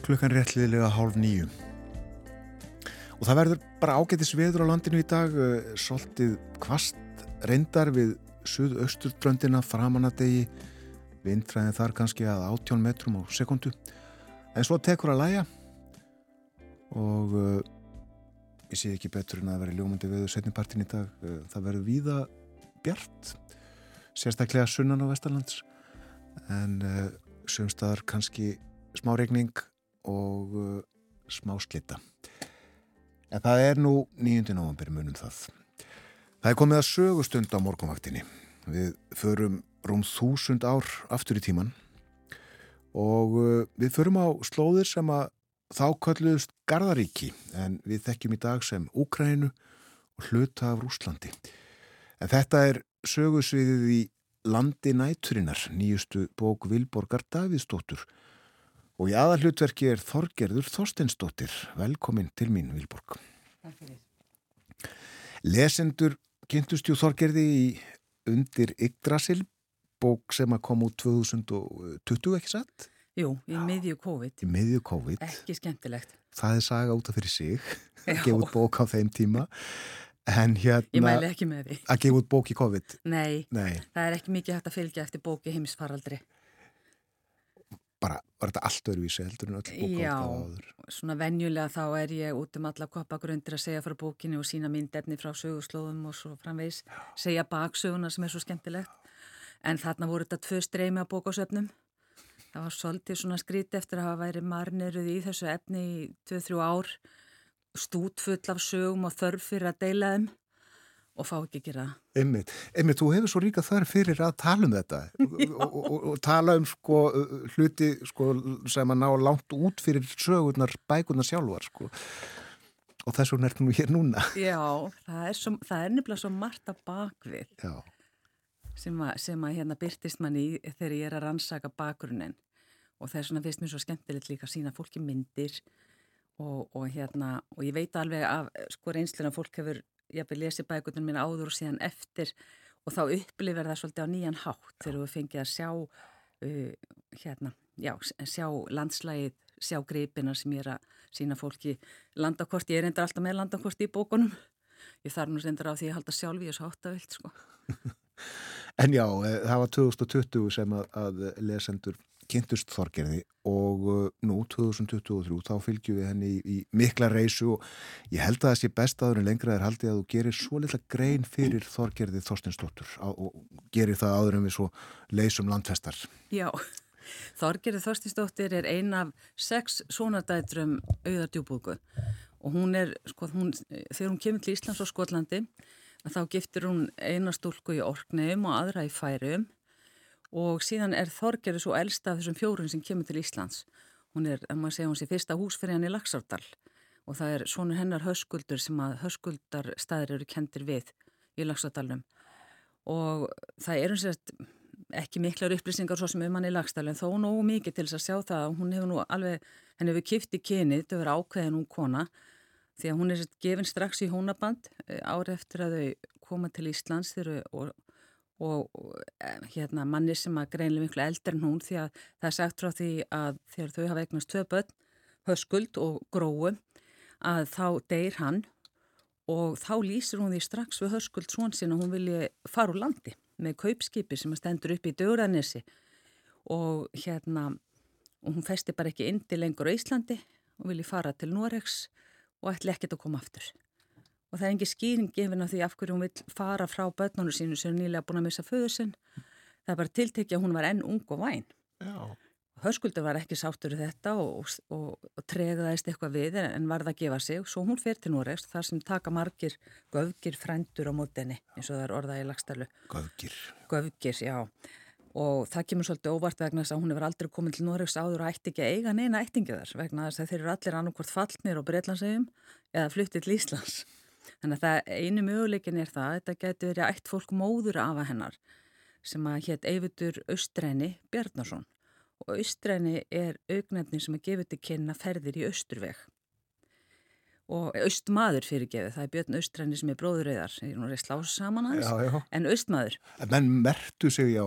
Speaker 1: klukkan réttliðilega hálf nýju og það verður bara ágætis veður á landinu í dag eh, svolítið kvast reyndar við suðausturbröndina framanadegi vindfræðin þar kannski að 18 metrum á sekundu en svo tekur að læja og uh, ég sé ekki betur en að vera ljómandi veður setnipartin í dag uh, það verður víða bjart sérstaklega sunnan á Vestarlands en uh, sömstaðar kannski smá regning og uh, smá slitta. En það er nú 9. november munum það. Það er komið að sögustund á morgunvaktinni. Við förum rúm þúsund ár aftur í tíman og uh, við förum á slóðir sem að þá kölluðust Garðaríki en við þekkjum í dag sem Úkrænu og hluta af Rúslandi. En þetta er sögusviðið í Landi næturinnar, nýjustu bók Vilborgar Davíðsdóttur og í aðal hlutverki er Þorgerður Þorsteinsdóttir. Velkomin til mín, Vilborg.
Speaker 3: Takk fyrir.
Speaker 1: Lesendur kynntust jú Þorgerði í undir Yggdrasil, bók sem að kom út 2020 ekki satt?
Speaker 4: Jú, í miðju COVID.
Speaker 1: Í miðju COVID.
Speaker 4: Ekki skemmtilegt.
Speaker 1: Það er saga út af fyrir sig, að gefa út bók á þeim tíma. En hérna... Að gefa út bók í COVID?
Speaker 4: Nei,
Speaker 1: Nei.
Speaker 4: það er ekki mikið hægt að fylgja eftir bóki heimisfaraldri.
Speaker 1: Bara, var þetta allt öðruvísi heldur en öll bók
Speaker 4: Já,
Speaker 1: áður?
Speaker 4: svona venjulega þá er ég út um alla koppagrundir að segja frá bókinu og sína myndefni frá sögurslóðum og svo framvegs segja baksöguna sem er svo skemmtilegt. En þarna voru þetta tvö streymi á bókásöfnum. Það var svolítið svona skrít eftir að hafa væri marniruð í þessu efni í 2-3 ár, stútfull af sögum og þörf fyrir að deila þeim og fá ekki að gera það.
Speaker 1: Einmitt, einmitt, þú hefur svo ríka þar fyrir að tala um þetta. Og, og, og, tala um sko hluti sko sem að ná langt út fyrir sögurnar, bækurnar sjálfar sko. Og þess vegna ertu nú hér núna.
Speaker 4: Já, það er, svo, það er nefnilega svo margt að bakvið
Speaker 1: Já,
Speaker 4: sem að, sem að hérna byrtist manni í þegar ég er að rannsaka bakgrunnin og það er svona fyrst mér svo skemmtilegt líka að sína fólki myndir og, og hérna og ég veit alveg af sko reynsluna fólk hefur ég hef lesið bækurnir mín áður og síðan eftir og þá upplifir það svolítið á nýjan hátt þegar við fengið að sjá uh, hérna, já, sjá landslægið, sjá greipina sem ég er að sína fólki. Landakorti, ég er reyndar alltaf með landakorti í bókunum. Ég þarf nú reyndar á því að halda sjálf í þessu háttavilt sko.
Speaker 1: en já, eh, það var 2020 sem að, að lesendur kynntust Þorgerði og uh, nú 2023 þá fylgjum við henni í, í mikla reysu og ég held að það sé best aður en lengra er haldið að þú gerir svo litla grein fyrir Þorgerði Þorstinsdóttur og gerir það aður en við svo leysum landfestar.
Speaker 4: Já, Þorgerði Þorstinsdóttir er ein af sex sonardætrum auðardjúbúku og hún er, sko, hún, þegar hún kemur til Íslands og Skotlandi þá giftir hún eina stúlku í Orkneum og aðra í Færum og síðan er Þorgerði svo elsta af þessum fjórun sem kemur til Íslands. Hún er, ef maður segja, hún sé fyrsta húsferjan í Laxárdal. Og það er svona hennar höskuldur sem að höskuldar staðir eru kendir við í Laxárdalum og það er um sérst ekki miklar upplýsingar svo sem um hann í Laxdalum þó nógu mikið til þess að sjá það að hún hefur nú alveg, henni hefur kipt í kynið að vera ákveðin hún kona. Því að hún er sérst gefin strax í hónaband ári eftir að þau koma til Íslands þegar og og hérna manni sem að greinlega miklu eldar en hún því að það er sagt frá því að þegar þau hafa eignast tvö börn, höskuld og gróu að þá deyr hann og þá lýsir hún því strax við höskuld svon sinna hún vilji fara úr landi með kaupskipi sem stendur upp í Dögranessi og hérna og hún festi bara ekki indi lengur á Íslandi og vilji fara til Noregs og ætli ekkert að koma aftur og það er engi skýring gefin af því af hverju hún vil fara frá börnunum sínu sem er nýlega búin að missa föður sinn. Það er bara tiltekja að hún var enn ung og væn.
Speaker 1: Já.
Speaker 4: Hörskuldur var ekki sáttur í þetta og, og, og tregaðist eitthvað við en varða að gefa sig. Svo hún fer til Noregs þar sem taka margir göfgir frændur á mótenni eins og það er orðað í lagstælu.
Speaker 1: Göfgir.
Speaker 4: Göfgir, já. Og það kemur svolítið óvart vegna þess að hún hefur aldrei komið til Noregs áður og ætti ekki að eiga neina ættingiðar vegna þess að þeir eru allir annarkvort fallnir og Breitlandsegum eða fluttið til Íslands. Þannig að það einu möguleikin er það að þetta getur verið ætt fólk móður afa hennar sem að hétt Eyvitur Austræni Bjarnason og Austræni er augnefni sem er gefið til kynna ferðir í Austurveg og Austmaður fyrirgefið, það er Björn Austræni sem er bróðurauðar, ég er nú reist lása saman hans,
Speaker 1: Já, já.
Speaker 4: en Austmaður.
Speaker 1: Menn mertu sig já,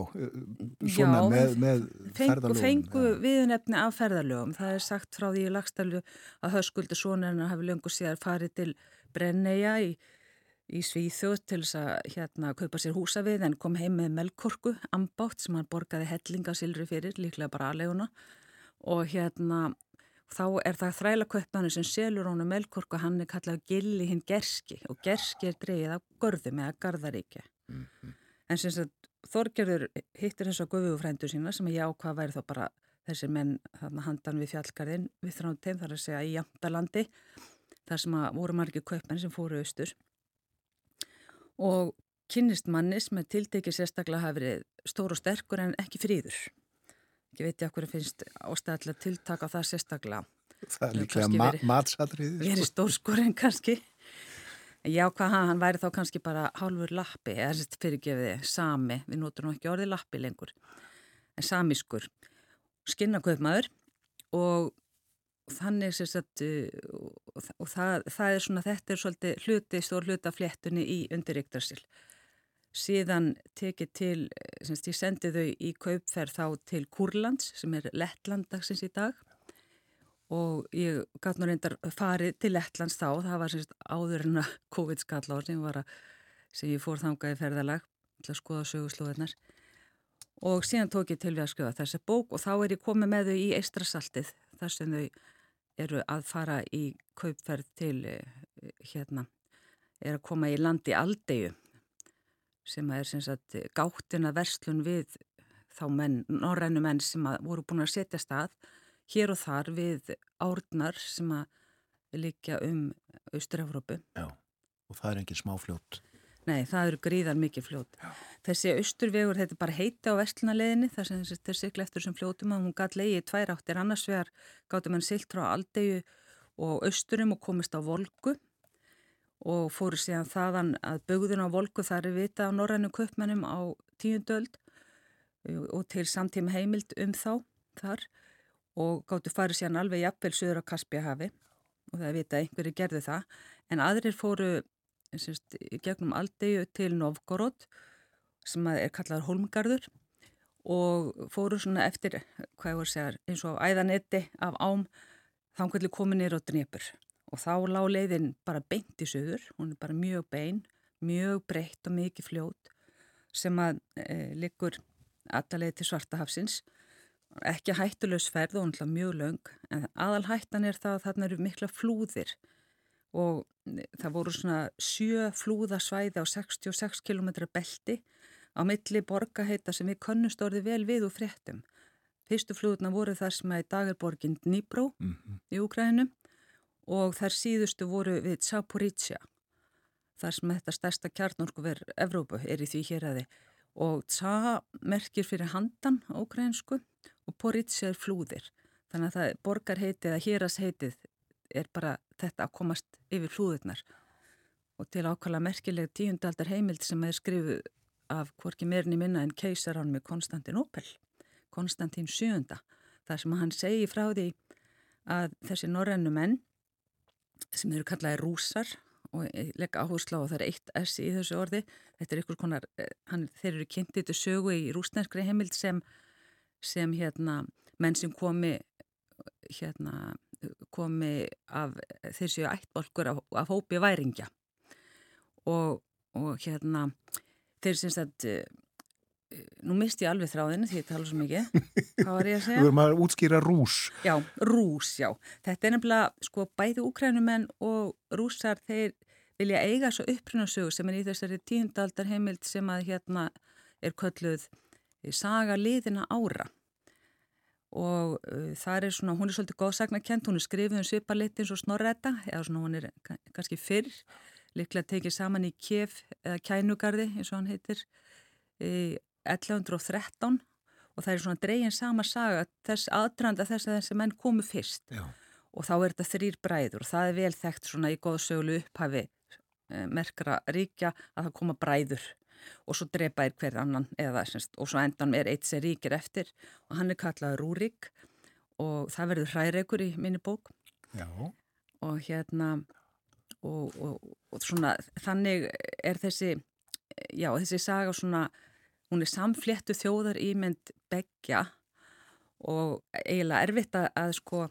Speaker 1: svona
Speaker 4: Já,
Speaker 1: með, með
Speaker 4: Fengu,
Speaker 1: ferðalögum.
Speaker 4: fengu
Speaker 1: já.
Speaker 4: viðnefni af ferðalögum. Það er sagt frá því í lagstælu að höskuldi sonarinn hafi löngu síðar farið til Brenneja í, í Svíþjóð til þess að hérna kaupa sér húsa við en kom heim með melkorku, ambátt sem hann borgaði hellingasilri fyrir, líklega bara aðleguna og hérna þá er það þræla kaupmannu sem selur honum melkorku, hann er kallað gilli hinn gerski og gerski er dreigið af görðum eða gardaríkja. En sem sagt Þorgerður hittir þess að guðugufrændu sína sem ég ákvað væri þá bara þessir menn handan við fjallgarðin við þránteim þar að segja í Jamtalandi þar sem að voru margir kaupmenn sem fóru austur og kynnist mannis með tiltekið sérstaklega hafi verið stór og sterkur en ekki fríður. Ekki veit ég okkur finnst ástæðilega tiltaka það sérstaklega.
Speaker 1: Það er líklega ma matsatriði.
Speaker 4: Verið stórskorinn kannski. Já, hvað hann, væri þá kannski bara hálfur lappi, eða sérst fyrirgefiði, sami, við notum nú ekki orðið lappi lengur, en samískur, skinnakaupmaður og þannig sérst að, og, og það, það er svona, þetta er svolítið hluti, stór hluti af fléttunni í undirriktarsil. síðan tekið til, semst ég sendi þau í kaupferð þá til Kurlands sem er Lettlandagsins í dag og ég gæti nú reyndar farið til Lettlands þá, það var semst áður en að COVID skall á sem, sem ég fór þangað í ferðalag til að skoða sögurslóðunar og síðan tók ég til við að skjóða þessi bók og þá er ég komið með þau í eistrasaltið þar sem þau eru að fara í kaupferð til hérna, er að koma í landi Aldegu sem er sem sagt gáttina verslun við þá menn, norrænu menn sem voru búin að setja stað hér og þar við árnar sem að líka um Austur-Európu.
Speaker 1: Já, og það er engin smáfljót.
Speaker 4: Nei, það eru gríðar mikið fljót. Já. Þessi austurvegur, þetta er bara heiti á vestlunaleginni, þar sem þetta er sikla eftir sem fljótum að hún gæti leiði tvær áttir annars vegar gátti mann silt frá Aldegu og austurum og komist á Volgu og fóru síðan þaðan að bugðun á volku þar er vita á norrænu köpmennum á tíundöld og til samtíma heimild um þá þar og gáttu farið síðan alveg jafnvel söður á Kaspjahafi og það er vita einhverju gerðu það en aðrir fóru syns, gegnum aldegu til Novgorod sem er kallaður Holmgarður og fóru svona eftir hvað ég voru að segja eins og æðanetti af ám þangvelli kominir og drepur og þá lág leiðin bara beint í söður, hún er bara mjög bein, mjög breytt og mikið fljót sem að e, liggur allalegið til Svartahafsins, ekki hættulegs ferð og mjög laung, en aðal hættan er það að þarna eru mikla flúðir og e, það voru svona sjö flúðasvæði á 66 km belti á milli borgaheita sem við konnust orði vel við og fréttum. Fyrstu flúðuna voru þar sem að er borginn Dnýbró mm -hmm. í Úkrænum og þær síðustu voru við Zaporizhia þar sem þetta stærsta kjarnorkuver Evrópu er í því hér aði og Za merkir fyrir handan á ukrainsku og Porizhia er flúðir þannig að það borgarheitið eða hérasheitið er bara þetta að komast yfir flúðirnar og til ákvæmlega merkileg tíundaldar heimild sem er skrifuð af hvorki meirin í minna en keisarán með Konstantinopel Konstantin VII þar sem hann segi frá því að þessi norrennu menn sem eru kallaði rúsar og leggja áherslu á að það er eitt S í þessu orði. Þetta er einhvers konar, eh, hann, þeir eru kynntið til sögu í rúsneskri heimild sem, sem hérna, menn sem komi, hérna, komi af þeir séu ættbolkur af, af hópi væringja. Og, og hérna, þeir syns að nú misti ég alveg þráðinu því ég tala svo mikið. Hvað var ég að segja?
Speaker 1: Þú erum að útskýra rús.
Speaker 4: Já, rús, já. Þetta er nefnilega, sko, bæði úkrænumenn og rúsar, þeir vilja eiga svo upprunarsögur sem er í þessari tíundaldar heimild sem að hérna er kölluð saga liðina ára og uh, það er svona, hún er svolítið góðsagnakent, hún er skrifið um sviparleitt eins og snorretta, eða svona hún er kannski fyrr, líklega tekið saman í kef eða kænugarði eins og hann heitir 1113 og það er svona dregin sama saga þess aðdrand að þess að þessi menn komu fyrst. Já. og þá er þetta þrýr bræður og það er vel þekkt svona í góðsöglu upphafi e, merkra ríkja að það koma bræður og svo drepa er hver annan eða semst, og svo endan er eitt sem ríkir eftir og hann er kallað Rúrik og það verður hræreikur í minni bók
Speaker 1: Já.
Speaker 4: og hérna og, og, og svona þannig er þessi já þessi saga svona hún er samfléttu þjóðar ímynd begja og eiginlega erfitt að, að sko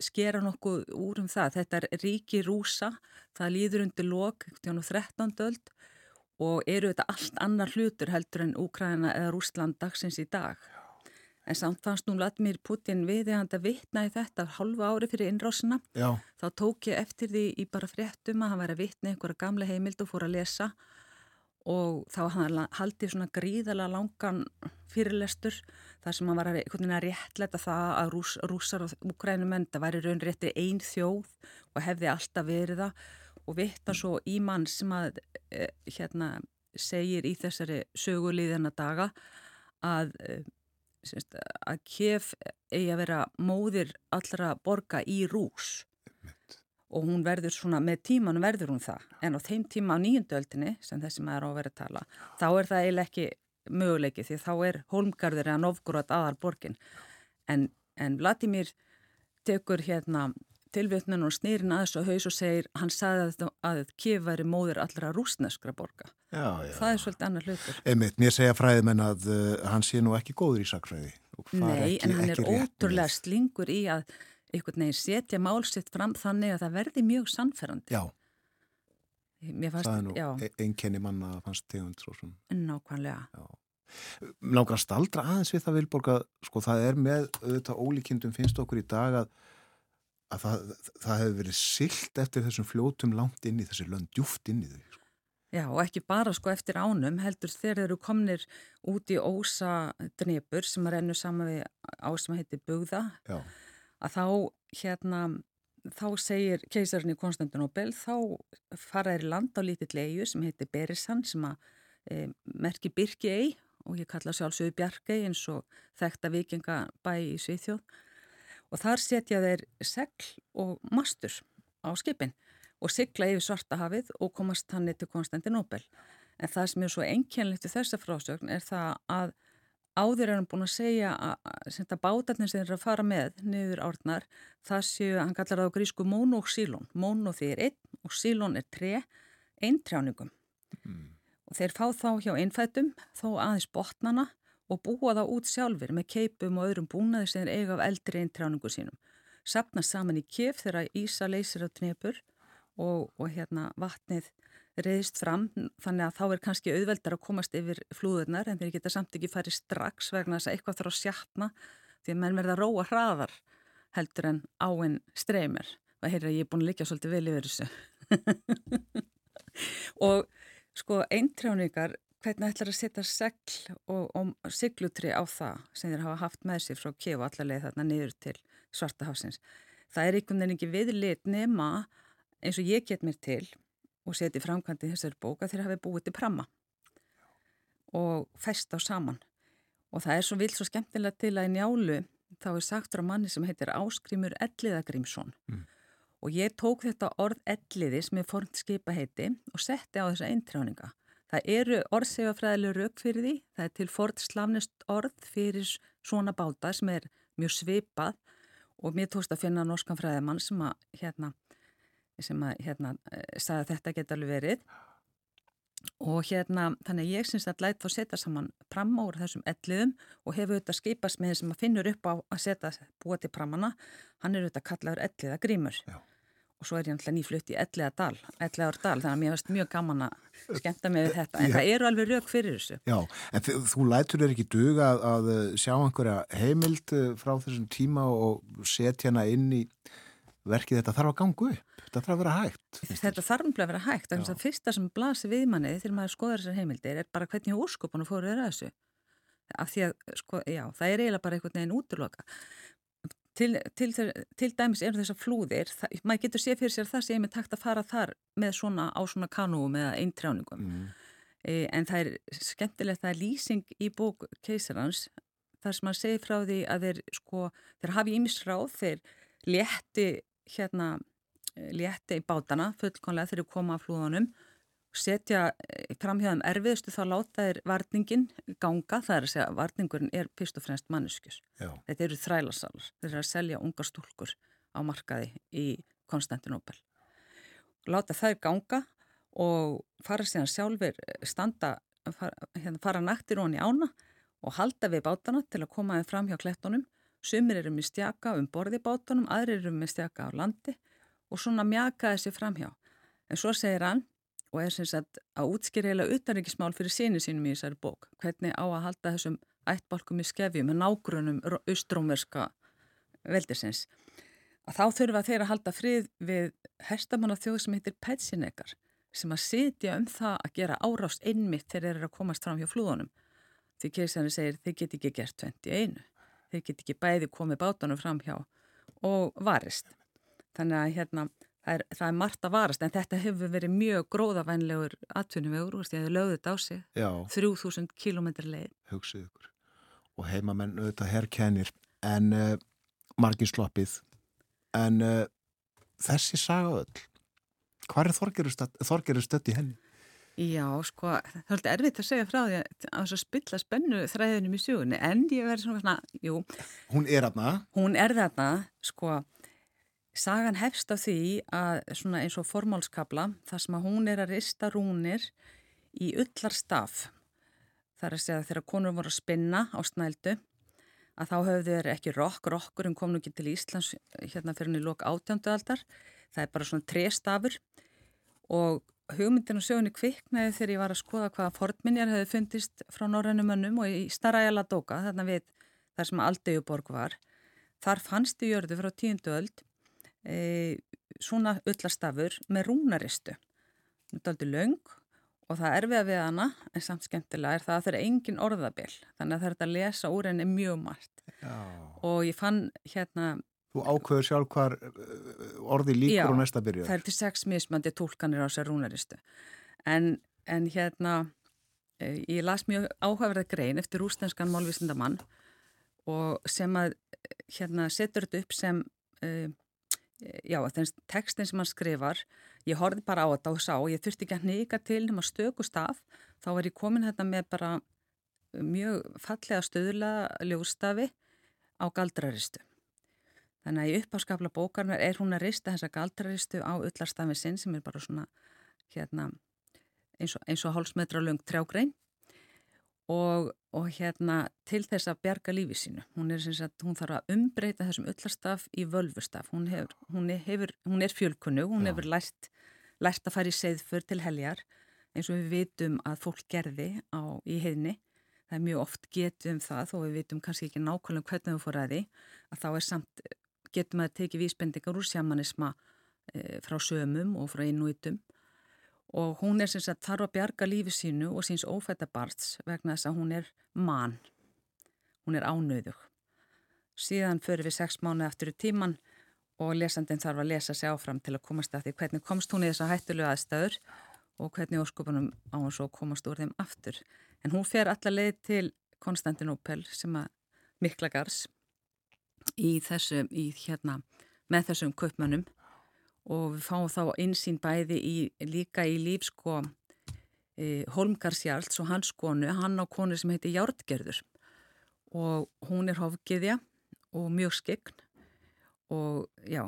Speaker 4: skera nokkuð úr um það. Þetta er ríki rúsa, það líður undir lok, 13. öld og eru þetta allt annar hlutur heldur en Úkræna eða Rúsland dagsins í dag. En samt fannst nú Vladimir Putin við þegar hann vitna í þetta halva ári fyrir innrásina.
Speaker 1: Já.
Speaker 4: Þá tók ég eftir því í bara fréttum að hann væri að vitna einhverja gamla heimild og fór að lesa og þá haldið svona gríðala langan fyrirlestur þar sem hann var að, að réttleita það að rús, rúsar og úkrænumenn það væri raun rétti einn þjóð og hefði alltaf verið það og vitta svo í mann sem að e, hérna segir í þessari sögulíðina daga að e, að kef eigi að vera móðir allra borga í rús. Og hún verður svona, með tíman verður hún það. En á þeim tíma á nýjundöldinni sem þessi maður á að vera að tala þá er það eiginlega ekki möguleiki því þá er Holmgarður eða Novgorod aðal borgin en, en Vladimir tekur hérna tilvétnun og snýrin aðeins og haus og segir hann sagði að, að Kiev væri móður allra rúsneskra borga
Speaker 1: Já, já.
Speaker 4: Það er svolítið annar hlutur.
Speaker 1: Einmitt, mér segja fræðimenn að uh, hann sé nú ekki góður í sakfræði.
Speaker 4: Nei, en hann er ótrúlega slingur í að einhvern veginn setja málsitt fram þannig að það verði mjög sannferðandi.
Speaker 1: Já,
Speaker 4: Fannst,
Speaker 1: það er nú
Speaker 4: já,
Speaker 1: e- einkenni manna að fannst tegund svo sem.
Speaker 4: nákvæmlega.
Speaker 1: Langar að staldra aðeins við það Vilborg að sko það er með auðvitað ólíkindum finnst okkur í dag að, að það, það hefur verið silt eftir þessum fljótum langt inn í þessi lönd, djúft inn í þau. Sko.
Speaker 4: Já, og ekki bara sko eftir ánum, heldur þeir eru komnir út í ósa drepur sem að rennu saman við á sem heitir Bugða,
Speaker 1: Já,
Speaker 4: að þá hérna, þá segir keisarinn í Konstantinopel, þá fara í land á lítill eigu sem heitir Berissan sem að e, merki Birkiei og ég kalla sjálfsögðu Bjarkei eins og þekta vikingabæ í Svíþjóð og þar setja þeir segl og mastur á skipin og sigla yfir Svartahafið og komast hann til Konstantinopel. En það sem er svo einkennlegt í þessa frásögn er það að áður er hann búin að segja að, bátarnir sem þeir að fara með niður árnar, það séu, hann kallar það á grísku mónu og sílón. Mónu því er einn og sílón er tre, eintrjáningum. Og þeir fá þá hjá einfættum, þó aðeins botnana og búa þá út sjálfur með keipum og öðrum búnaði sem þeir eiga af eldri eintrjáningu sínum. Sapna saman í kef þegar Ísa leysir á knepur og, og hérna vatnið reyðist fram þannig að þá er kannski auðveldar að komast yfir flúðurnar en þeir geta samt ekki farið strax vegna þess að eitthvað þarf að sjatna því að menn verða að róa hraðar heldur en áinn streymir og heyrða ég er búin að liggja svolítið vel yfir þessu og sko eintrjáningar hvernig ætlar að setja segl og, og siglutri á það sem þeir hafa haft með sér frá kef og allarleið þarna niður til svartahafsins það er einhvern veginn ekki viðlit nema eins og ég get mér til og seti framkvæmdi þessari bóka þegar hafi búið til pramma og fest á saman. Og það er svo vilt svo skemmtilega til að í njálu þá er sagt frá manni sem heitir Áskrimur Elliðagrímsson mm. og ég tók þetta orð Elliði sem er fornt skipa heiti og setti á þessa eintrjáninga. Það eru orðsegafræðilega rauk fyrir því, það er til fort slavnist orð fyrir svona báta sem er mjög svipað. Og mér tókst að finna norskan fræðimann sem að hérna sem að hérna sagði að þetta geta alveg verið. Og hérna þannig að ég syns að lætt þá setja saman pramma úr þessum elliðum og hefur auðvitað skipast með þeim sem að finnur upp á að setja búa til prammana. Hann er auðvitað kallaður elliða grímur Já. Og svo er ég alltaf nýflutt í elliða dal elliðar dal þannig að mér finnst mjög gaman að skemmta mig við þetta en Já. það eru alveg rauk fyrir þessu
Speaker 1: Já, en þú lætur er ekki duga að, að sjá einhverja heimild frá þessum tíma og setja hana inn í verkið þetta þarf að gangu upp, þetta þarf að vera hægt.
Speaker 4: Þetta þarf að vera hægt, þannig að fyrsta sem blasir við manni þegar maður skoðar þessar heimildir er bara hvernig óskopunum fóru þeirra þessu. Af því að, sko, já, það er eiginlega bara einhvern veginn útloka. Til, til, til dæmis eru þessar flúðir, það, maður getur séð fyrir sér það sem er takt að fara þar með svona á svona kanúum eða eintrjáningum. Mm. E, en það er skemmtilegt, það er lýsing í bók keisarans þar sem maður segir frá því að þeir, sko, þeir hafi ímisráð, þeir létti hérna létti í bátana fullkonlega þegar við komum af flúðunum setja fram hjá þeim erfiðustu þá láta þeir varningin ganga, það er að segja varningurinn er fyrst og fremst manneskjus þetta eru þrælasalar, þeir eru að selja unga stúlkur á markaði í Konstantinopel láta þær ganga og fara síðan sjálfur standa fara, hérna, fara naktir honi ána og halda við bátana til að koma þeim fram hjá klettunum. Sumir eru með stjaka um borðibátunum, aðrir eru með stjaka á landi og svona mjaka þessi framhjá. En svo segir hann, og er sem sagt að útskýra heila utanrikismál fyrir síni sínum í þessari bók, hvernig á að halda þessum ættbalkum í skefju með nágrunum austrómerska veldisins. Að þá þurfa þeir að halda frið við herstamanna þjóð sem heitir Petsinekar, sem að sitja um það að gera árást einmitt þegar þeir eru að komast fram hjá flúðunum. Því keisarinn segir, þeir get ekki gert 21 þeir get ekki bæði komið bátunum fram hjá og varist. Þannig að hérna, það er, það er margt að varast en þetta hefur verið mjög gróðavænlegur atvinnuvegur, því að þau lögðu þetta á sig, Já. 3000 km leið.
Speaker 1: Hugsið ykkur. Og heimamenn auðvitað herrkennir en uh, margir sloppið. En uh, þessi saga öll, hvað er þorgerur stödd í henni?
Speaker 4: Já, sko, það er alltaf erfitt að segja frá því að þess að spilla spennu þræðinum í sjögunni, en ég verði svona svona, jú.
Speaker 1: Hún er aðna?
Speaker 4: Hún er þarna, sko, sagan hefst á því að svona eins og formálskabla, þar sem að hún er að rista rúnir í ullarstaf. Það er að segja að þegar konur voru að spinna á snældu að þá höfðu þeir ekki rokk, rokkurinn kom nú ekki til Íslands hérna fyrir henni lók átjándu aldar, það er bara svona trestafur og hugmyndin og sögunni kviknaði þegar ég var að skoða hvaða fornminjar hefði fundist frá norrænum önnum og í Staræjala Dóka, þarna við þar sem Aldaujuborg var, þar fannst í jörðu frá tíundu öld e, svona öllastafur með rúnaristu, þetta er aldrei laung og það erfiða við hana, en samt skemmtilega, er það að það er engin orðabill, þannig að það er að lesa úr henni mjög margt. Já. Og ég fann hérna...
Speaker 1: Þú ákveður sjálf hvar uh, orði líkur já, og næsta byrjuð.
Speaker 4: Já, það er til sex mismandi tólkanir á sér rúnaristu. En, en hérna, eh, ég las mjög áhugaverða grein eftir rústenskan málvísindamann og sem að hérna setur þetta upp sem, uh, já, þess tekstin sem hann skrifar Ég horfði bara á þetta og sá, ég þurfti ekki að neyka til nema stökust af, þá var ég komin þetta með bara mjög fallega stöðla ljóstafi á galdraristu. Þannig að í uppáskapla bókarnar er hún að rista þessa galdraristu á öllarstafi sinn sem er bara svona hérna, eins og, og hálsmetra lung trjágrein og, og hérna til þess að berga lífi sínu. Hún, er, sagt, hún þarf að umbreyta þessum öllarstaf í völvustaf. Hún, hefur, hún, hefur, hún er fjölkunnu, hún Já. hefur lært lært að fara í seðfur til heljar eins og við vitum að fólk gerði á, í heðni. Það er mjög oft getum það þó við vitum kannski ekki nákvæmlega hvernig við fór að því að þá er samt, getum að teki vísbendingar úr sjamanisma e, frá sömum og frá innúitum og hún er sem sagt þarf að bjarga lífi sínu og síns ófættabarts vegna þess að hún er mann, hún er ánöðug. Síðan förum við sex mánu eftir tíman og lesandin þarf að lesa sig áfram til að komast að því hvernig komst hún í þessa hættulegu aðstæður og hvernig óskupunum á hún svo komast úr þeim aftur. En hún fer alla leið til Konstantinopel sem að miklagars í þessu, í hérna, með þessum köpmannum og við fáum þá einsýn bæði í, líka í líf sko e, Holmgarsjarls og hans konu, hann á konu sem heiti Jártgerður og hún er hofgiðja og mjög skegn og já,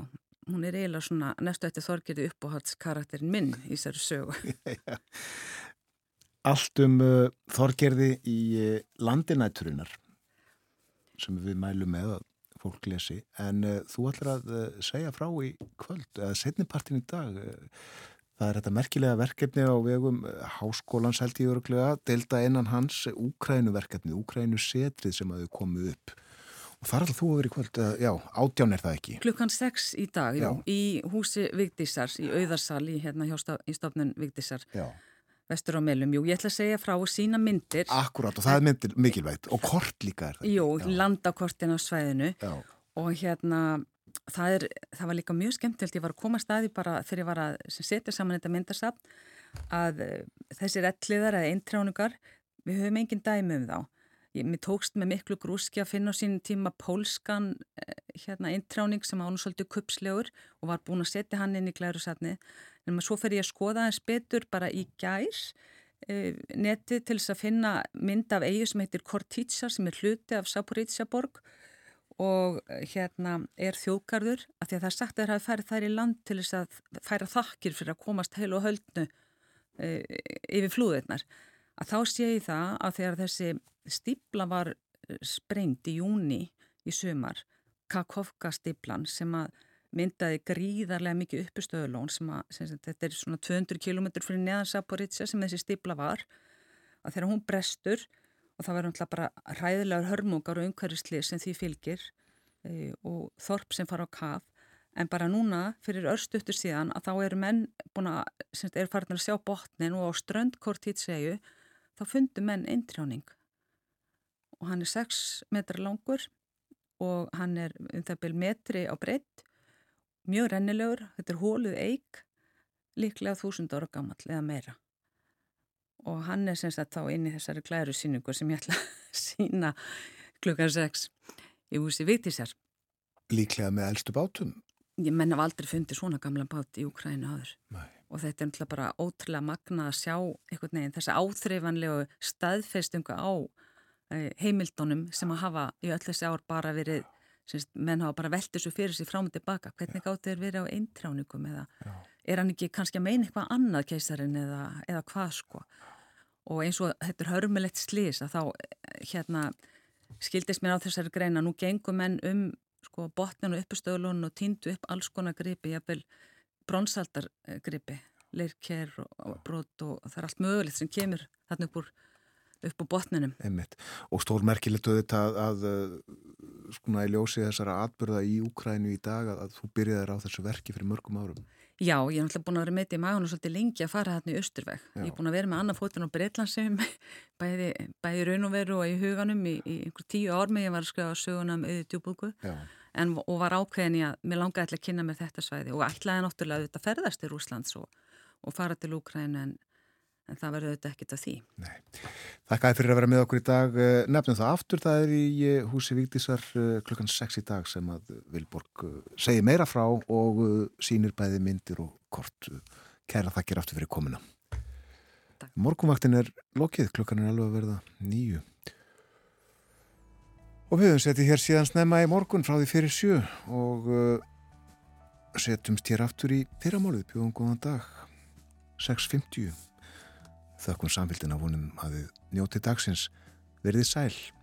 Speaker 4: hún er eiginlega svona næstu eftir þorgirði uppáhaldskarakterin minn í þessari sögu.
Speaker 1: Allt um uh, þorgirði í uh, landinætturinnar sem við mælum með að fólk lesi, en uh, þú ætlar að uh, segja frá í kvöld, eða setnipartin í dag. Uh, það er þetta merkilega verkefni á vegum háskólans held í öruglega, delta einan hans Úkrænu verkefni, Úkrænu setrið sem að þau komu upp Og þar alltaf þú hefur verið kvöld, já, átján er það ekki?
Speaker 4: Klukkan 6 í dag, já. í húsi Vigdísar, í auðarsal í, hérna, í stofnun Vigdísar, já. Vestur á meilum. Jú, ég ætla að segja frá sína myndir.
Speaker 1: Akkurát, og það er myndir mikilvægt, og kort líka er það.
Speaker 4: Jú, landakortin á svæðinu og hérna, það, er, það var líka mjög skemmtilegt, ég var að koma staði bara þegar ég var að setja saman þetta myndarsafn, að eh, þessir elliðar eða eintránugar, við höfum engin dæmi um þá mér tókst með miklu grúski að finna á sín tíma pólskan eh, hérna eintráning sem án og svolítið kupslegur og var búin að setja hann inn í glærusatni. En svo fer ég að skoða hans betur bara í gær eh, netið til þess að finna mynd af eigi sem heitir Kortitsa sem er hluti af Saporítsjaborg og eh, hérna er þjóðgarður að því að það er sagt að það hafi færið þær í land til þess að færa þakkir fyrir að komast heil og höldnu eh, yfir flúðirnar að þá sé ég það að þegar þessi stípla var eh, sprengt í júni í sumar, Kakovka stíplan sem að myndaði gríðarlega mikið uppustöðulón sem að, sem þetta er svona 200 km fyrir neðan Saporitsa sem þessi stípla var að þegar hún brestur og það verður náttúrulega bara ræðilegar hörmungar og umhverfisli sem því fylgir e, og þorp sem fara á kaf en bara núna fyrir örstuttur síðan að þá eru menn búin að, sem er farin að sjá botnin og á ströndkort hitt segju þá fundu menn eintrjáning og hann er 6 metra langur og hann er um það byrj metri á breytt, mjög rennilegur, þetta er hóluð eig, líklega þúsund ára gammal eða meira. Og hann er semst að þá inn í þessari klæru síningu sem ég ætla að sína klukkan 6 í húsi Víktísar.
Speaker 1: Líklega með eldstu bátum?
Speaker 4: Ég menna aldrei fundið svona gamla bát í Ukræna aður. Nei og þetta er náttúrulega bara ótrúlega magna að sjá einhvern veginn þessa áþreifanlegu staðfestungu á eh, heimildunum sem að hafa í öll þessi ár bara verið, semst, menn hafa bara veltið svo fyrir sig frám og tilbaka, hvernig gátt þeir verið á eintráningum eða Já. er hann ekki kannski að meina eitthvað annað keisarin eða, eða hvað sko? Og eins og þetta er hörmulegt slís að þá hérna skildist mér á þessari greina nú gengum menn um sko botninu uppustöðlun og týndu upp alls konar gripi, jafnvel bronsaldargripi leirker og, og brot og það er allt mögulegt sem kemur þarna upp úr upp úr botninum.
Speaker 1: Einmitt. Og stór merkilegt auðvitað að, að skona í ljósi þessara atbyrða í Úkrænu í dag að, að þú byrjaðir á þessu verki fyrir mörgum árum.
Speaker 4: Já, ég er náttúrulega búin að vera með þetta í magun og svolítið lengi að fara þarna í Östurveg. Já. Ég er búin að vera með annað fótun á Breitlandsum, bæði, bæði raun og veru og í huganum í, í einhver tíu ár með ég var að skrifa söguna um auðvitað djúbúku og var ákveðin ég að mér langaði að kynna mér þetta svæði og ætlaði náttúrulega að þetta ferðast til Rúslands og, og fara til Úkrænu en en það verður auðvitað ekkit af því.
Speaker 1: Nei. Þakkaði fyrir að vera með okkur í dag. Eh, nefnum það aftur, það er í eh, húsi Víktísar eh, klukkan 6 í dag sem að Vilborg segir meira frá og sínir bæði myndir og kort. Kæra þakkir aftur fyrir komina. Takk. Morgumvaktin er lokið, klukkan er alveg að verða nýju. Og við höfum settið hér síðan snemma í morgun frá því fyrir sjö og setjumst hér aftur í fyrramálið, bjóðum góðan dag, 6.50. Þökkum samfélgina vonum að þið njóti dagsins verðið sæl.